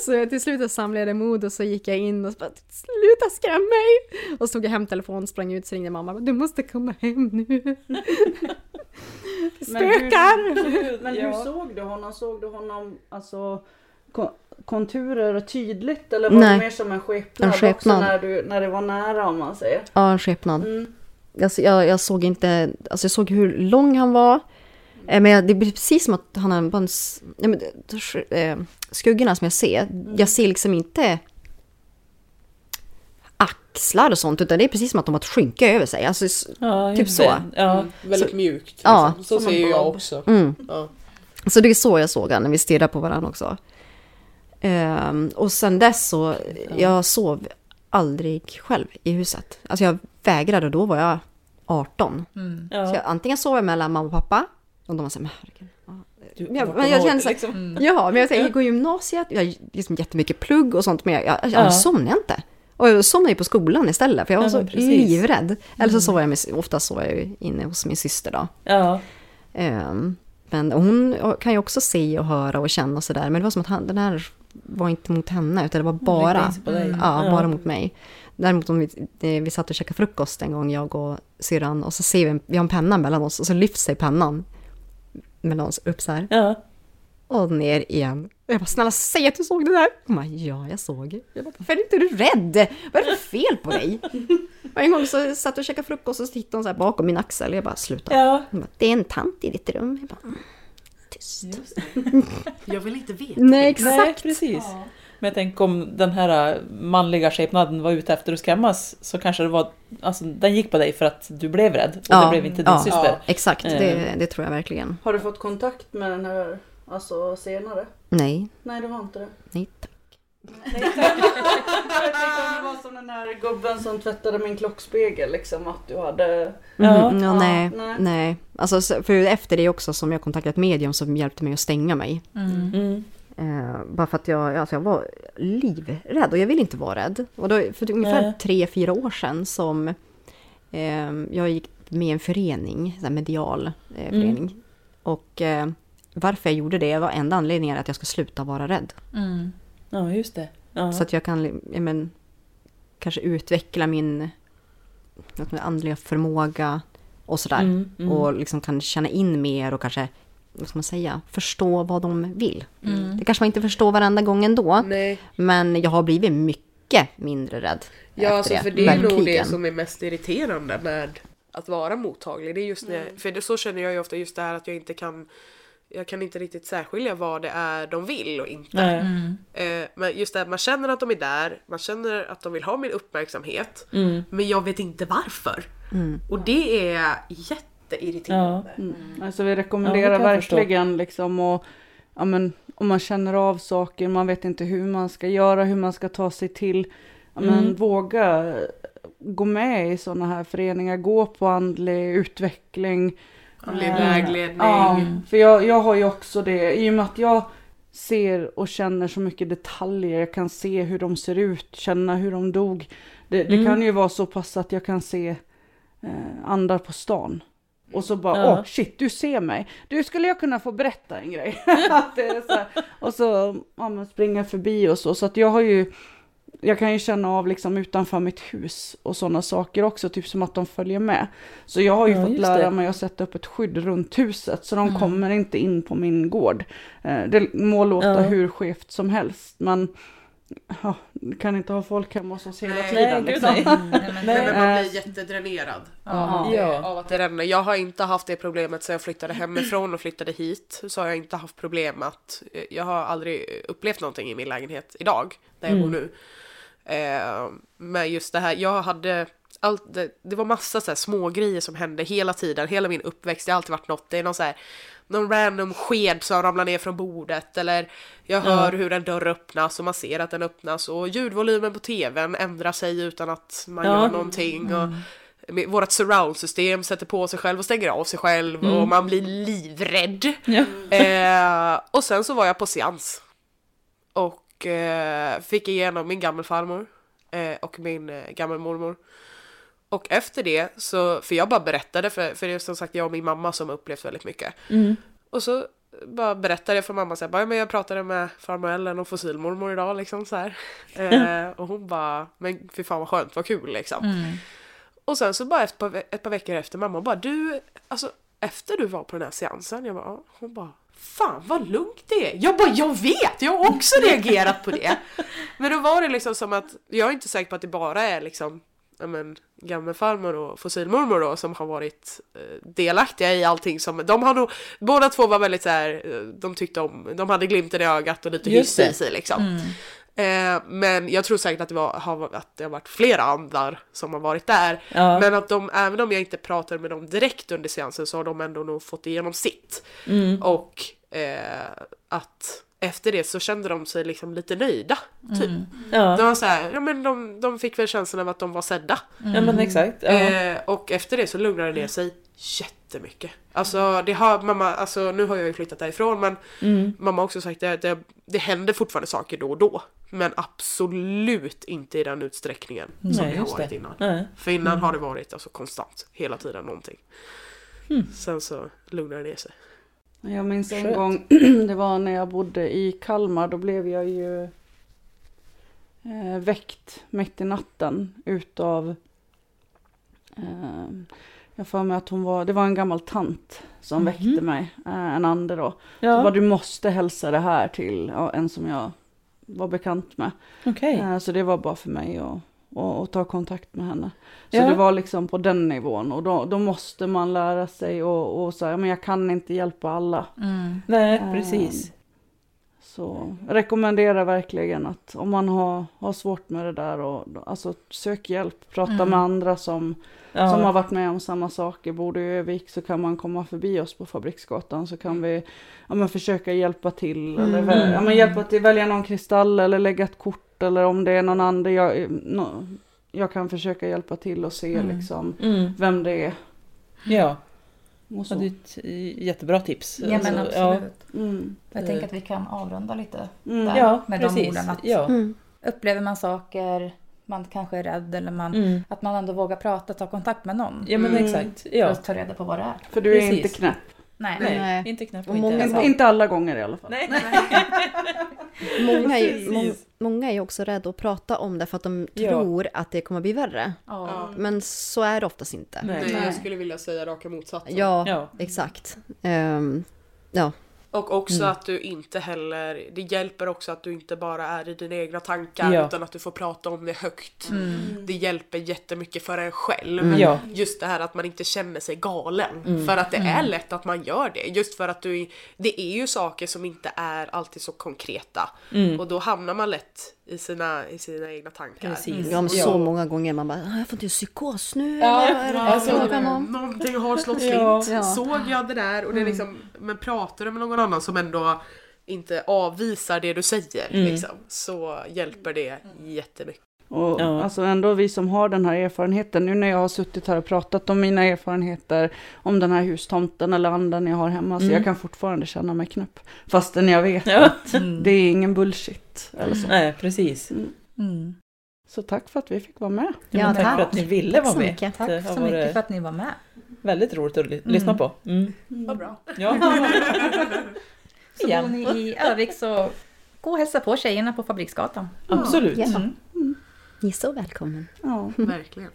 så till slut samlade jag mod och så gick jag in och så bara, sluta skrämma mig! Och så tog jag hem telefonen, sprang ut, så ringde mamma, du måste komma hem nu. Spökar! Men, hur, men hur såg du honom? Såg du honom alltså ko- konturer tydligt eller var Nej. det mer som en skepnad, En skepnad. också när, du, när det var nära om man säger? Ja, en skepnad. Mm. Alltså, jag, jag såg inte, alltså jag såg hur lång han var. Eh, Men jag, det blir precis som att han har bara en, nej, men, eh, skuggorna som jag ser, jag ser liksom inte axlar och sånt, utan det är precis som att de har ett skynke över sig. Alltså, Ja, typ så. Ja. Mm, väldigt Så- mjukt. Ja. Liksom. Så Som en ser ju jag också. Mm. Ja. Så det är så jag såg han när vi stirrade på varandra också. Ehm, och sen dess så, jag sov aldrig själv i huset. Alltså jag vägrade och då var jag 18. Mm. Ja. Så jag, antingen sov jag mellan mamma och pappa. Och de var så här, men herregud. ja. Men jag, men jag kände så här, liksom. Mm. ja, men jag, går i gymnasiet, jag har liksom jättemycket plugg och sånt, men jag, jag, jag, Ja. somnade inte. Och jag somnade ju på skolan istället, för jag var Ja, så precis. livrädd. Eller så Mm. sov jag med, oftast sov jag ju inne hos min syster då. Ja. Ehm, men hon kan ju också se och höra och känna och sådär. Men det var som att han, den här var inte mot henne, utan det var bara, ja, Ja. bara mot mig. Däremot om vi, eh, vi satt och käkade frukost en gång, jag och syrran, och så ser vi, vi har en penna mellan oss, och så lyfts sig pennan mellan oss upp så här. Ja. Och ner igen. Och jag bara, snälla säg att du såg det där. Hon bara, ja jag såg. Jag bara, varför är inte du rädd? Vad är det för fel på dig? Och en gång så satt jag och käkade frukost och så tittade hon så här bakom min axel. Jag bara, sluta. Ja. Hon bara, det är en tant i ditt rum. Jag bara, "Mm, tyst. Jag vill inte veta. Nej, Nej, exakt. precis. Men jag tänker om den här manliga skepnaden var ute efter att skrämmas så kanske det var, alltså den gick på dig för att du blev rädd och det blev inte din ja, syster. Exakt, Eh. det, det tror jag verkligen. Har du fått kontakt med den här alltså senare? Nej, Nej, du har inte det. nej tack. jag tänkte om det var som den här gubben som tvättade min klockspegel liksom att du hade... Ja. Mm, ja, nej, nej. nej. Alltså, så- för efter det också som jag kontaktade ett medium som hjälpte mig att stänga mig. Mm. Mm. Eh, bara för att jag, alltså jag var livrädd och jag vill inte vara rädd. Och då, för ungefär tre, fyra år sedan som eh, jag gick med i en förening, en medial eh, Mm. förening. Och eh, varför jag gjorde det var enda anledningen att jag ska sluta vara rädd. Mm. Ja, just det. Ja. Så att jag kan ja, men, kanske utveckla min andliga förmåga och sådär. Mm, mm. Och liksom kan känna in mer och kanske, vad ska man säga, förstå vad de vill. Mm. Det kanske man inte förstår varenda gång ändå. Nej. Men jag har blivit mycket mindre rädd. Ja, efter alltså, för det är nog det som är mest irriterande med att vara mottaglig. Det är just när, För det, så känner jag ju ofta just det här att jag inte kan jag kan inte riktigt särskilja vad det är de vill och inte. Mm. Eh, men just det här, man känner att de är där, man känner att de vill ha min uppmärksamhet. Mm. Men jag vet inte varför. Mm. Och det är jätteirriterande. Mm. Alltså vi rekommenderar Ja, jag förstå. verkligen liksom och ja, men, om man känner av saker, man vet inte hur man ska göra, hur man ska ta sig till. Ja, men, Mm. Våga gå med i sådana här föreningar, gå på andlig utveckling. Andlig Eh, vägledning. Ja, för jag, jag har ju också det, i och med att jag ser och känner så mycket detaljer, jag kan se hur de ser ut, känna hur de dog. Det, det Mm. kan ju vara så pass att jag kan se eh, andar på stan. Och så bara, åh shit, du ser mig. Du, skulle jag kunna få berätta en grej? att det är så här. Och så ja, men springa förbi och så. Så att jag har ju jag kan ju känna av liksom utanför mitt hus och sådana saker också, typ som att de följer med. Så jag har ju Ja, fått lära det. mig att sätta upp ett skydd runt huset, så de Mm. kommer inte in på min gård. Eh, Det må låta Ja. hur skevt som helst, men ja, du kan inte ha folk hemma hos oss hela Nej, tiden. liksom. nej. Nej, men man Eh, blir jättedränerad Ja. av, det, Ja. av att det ränner. Jag har inte haft det problemet sen jag flyttade hemifrån och flyttade hit. Så har jag inte haft problem att jag har aldrig upplevt någonting i min lägenhet idag, där jag Mm. bor nu. Eh, men just det här, jag hade allt, det, det var massa så här små grejer som hände hela tiden, hela min uppväxt. Det har alltid varit något, det är någon så här någon random sked som ramlar ner från bordet eller jag hör hur en dörr öppnas och man ser att den öppnas och ljudvolymen på tvn ändrar sig utan att man Ja. gör någonting. Och med- vårt surround-system sätter på sig själv och stänger av sig själv och man blir livrädd. Eh, och sen så var jag på seans. Och eh, fick igenom min gammelfarmor eh, och min eh, gammelmormor. Och efter det så, för jag bara berättade, för, för det är som sagt jag och min mamma som upplevt väldigt mycket. Mm. Och så bara berättade jag för mamma så här, bara, "Ja, men jag pratade med farmor Ellen och fossilmormor idag liksom så här. Eh, och hon bara, men fy fan vad skönt, vad kul liksom. Mm. Och sen så bara ett par, ett par veckor efter mamma bara du, alltså efter du var på den här seansen, jag bara, "Ja." hon bara Fan vad lugnt det är! Jag bara, jag vet! Jag har också reagerat på det! Men då var det liksom som att, jag är inte säker på att det bara är liksom ja, men, gammelfarmor och fossilmormor då som har varit eh, delaktiga i allting som, de har nog, båda två var väldigt så här, eh, de tyckte om, de hade glimten i ögat och lite hyss i sig liksom. Eh, men jag tror säkert att det, var, har, att det har varit flera andar som har varit där. Ja. Men att de, även om jag inte pratade med dem direkt under seansen så har de ändå nog fått igenom sitt. Mm. Och eh, att efter det så kände de sig liksom lite nöjda. Typ. Ja. De var så här, ja men de, de fick väl känslan av att de var sedda. ja, men exakt. Ja. Eh, och efter det så lugnade det ner sig jättemycket. Alltså det har mamma, alltså nu har jag ju flyttat därifrån men Mm. mamma har också sagt att det, det händer fortfarande saker då och då. Men absolut inte i den utsträckningen som Nej, det har varit det. innan. Nej. För innan har det varit alltså konstant, hela tiden någonting. Sen så lugnade det sig. Jag minns en Skönt. gång, det var när jag bodde i Kalmar, då blev jag ju eh, väckt mitt i natten utav, eh, jag får mig att hon var, det var en gammal tant som väckte mig, eh, en ande då. Ja. Så bara, du måste hälsa det här till ja, en som jag var bekant med. Okej. Eh, Så det var bara för mig att, att, att ta kontakt med henne. Så Ja. det var liksom på den nivån och då, då måste man lära sig och, och säga, men jag kan inte hjälpa alla. Mm. Nej, Eh, precis. Så rekommenderar verkligen att om man har, har svårt med det där och alltså sök hjälp, prata Mm. med andra som, Ja. som har varit med om samma saker. Bor du i Övik så kan man komma förbi oss på Fabriksgatan så kan vi ja, men försöka hjälpa till. Eller Mm. väl, ja, men hjälpa till, välja någon kristall eller lägga ett kort eller om det är någon annan. Jag, no, jag kan försöka hjälpa till och se Mm. liksom Mm. vem det är. Ja. Och Ja, det är så. ett eh, jättebra tips. Ja men Alltså, ja. absolut. Mm. Jag tänker att vi kan avrunda lite Mm. där Ja, med de precis. orden. Att Ja. Mm. Upplever man saker, man kanske är rädd eller man, Mm. att man ändå vågar prata, ta kontakt med någon. ja, men Mm. exakt. För Ja. att ta reda på vad det är. För du är Precis. inte knäpp. Nej. Nej, Nej. inte knappt Och inte många- ensam. Inte alla gånger i alla fall. Nej. Många är, må, många är också rädda att prata om det för att de Ja. tror att det kommer bli värre. Ja. Men så är det oftast inte. Nej. Nej, jag skulle vilja säga raka motsatsen. Ja, Ja. exakt. Ehm, ja. Och också Mm. att du inte heller, det hjälper också att du inte bara är i dina egna tankar Ja. utan att du får prata om det högt. Mm. Det hjälper jättemycket för en själv. Mm. Just det här att man inte känner sig galen. Mm. För att det är lätt att man gör det. Just för att du, det är ju saker som inte är alltid så konkreta. Mm. Och då hamnar man lätt i sina, i sina egna tankar. Precis. Ja, men så Ja. många gånger man bara, "Ah, jag får inte psykos nu. Ja, eller alltså, om?" någonting har slått slint. Ja. Såg jag det där? Och det är liksom, men pratar du med någon annan som ändå inte avvisar det du säger Mm. liksom, så hjälper det jättemycket. Och Ja. alltså ändå vi som har den här erfarenheten, nu när jag har suttit här och pratat om mina erfarenheter om den här hustomten eller anden jag har hemma, så Mm. jag kan fortfarande känna mig knäpp. Fastän jag vet Ja. att det är ingen bullshit. Eller så. Nej, precis. Mm. så tack för att vi fick vara med. Ja, Ja, tack tack. för att ni ville Tack vara så med. mycket. Det Tack har så mycket för att ni var med. Väldigt roligt att ly- lyssna på. Mm. Vad bra. Ja. Så Igen. bor ni i Övik så gå och hälsa på tjejerna på Fabriksgatan. Absolut. Ja. Mm. Ni är så välkommen. Ja, verkligen.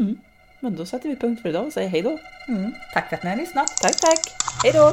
Mm. Men då sätter vi punkt för idag och säger hej då. Mm. Tack för att ni har lyssnat. Tack, tack. Hej då.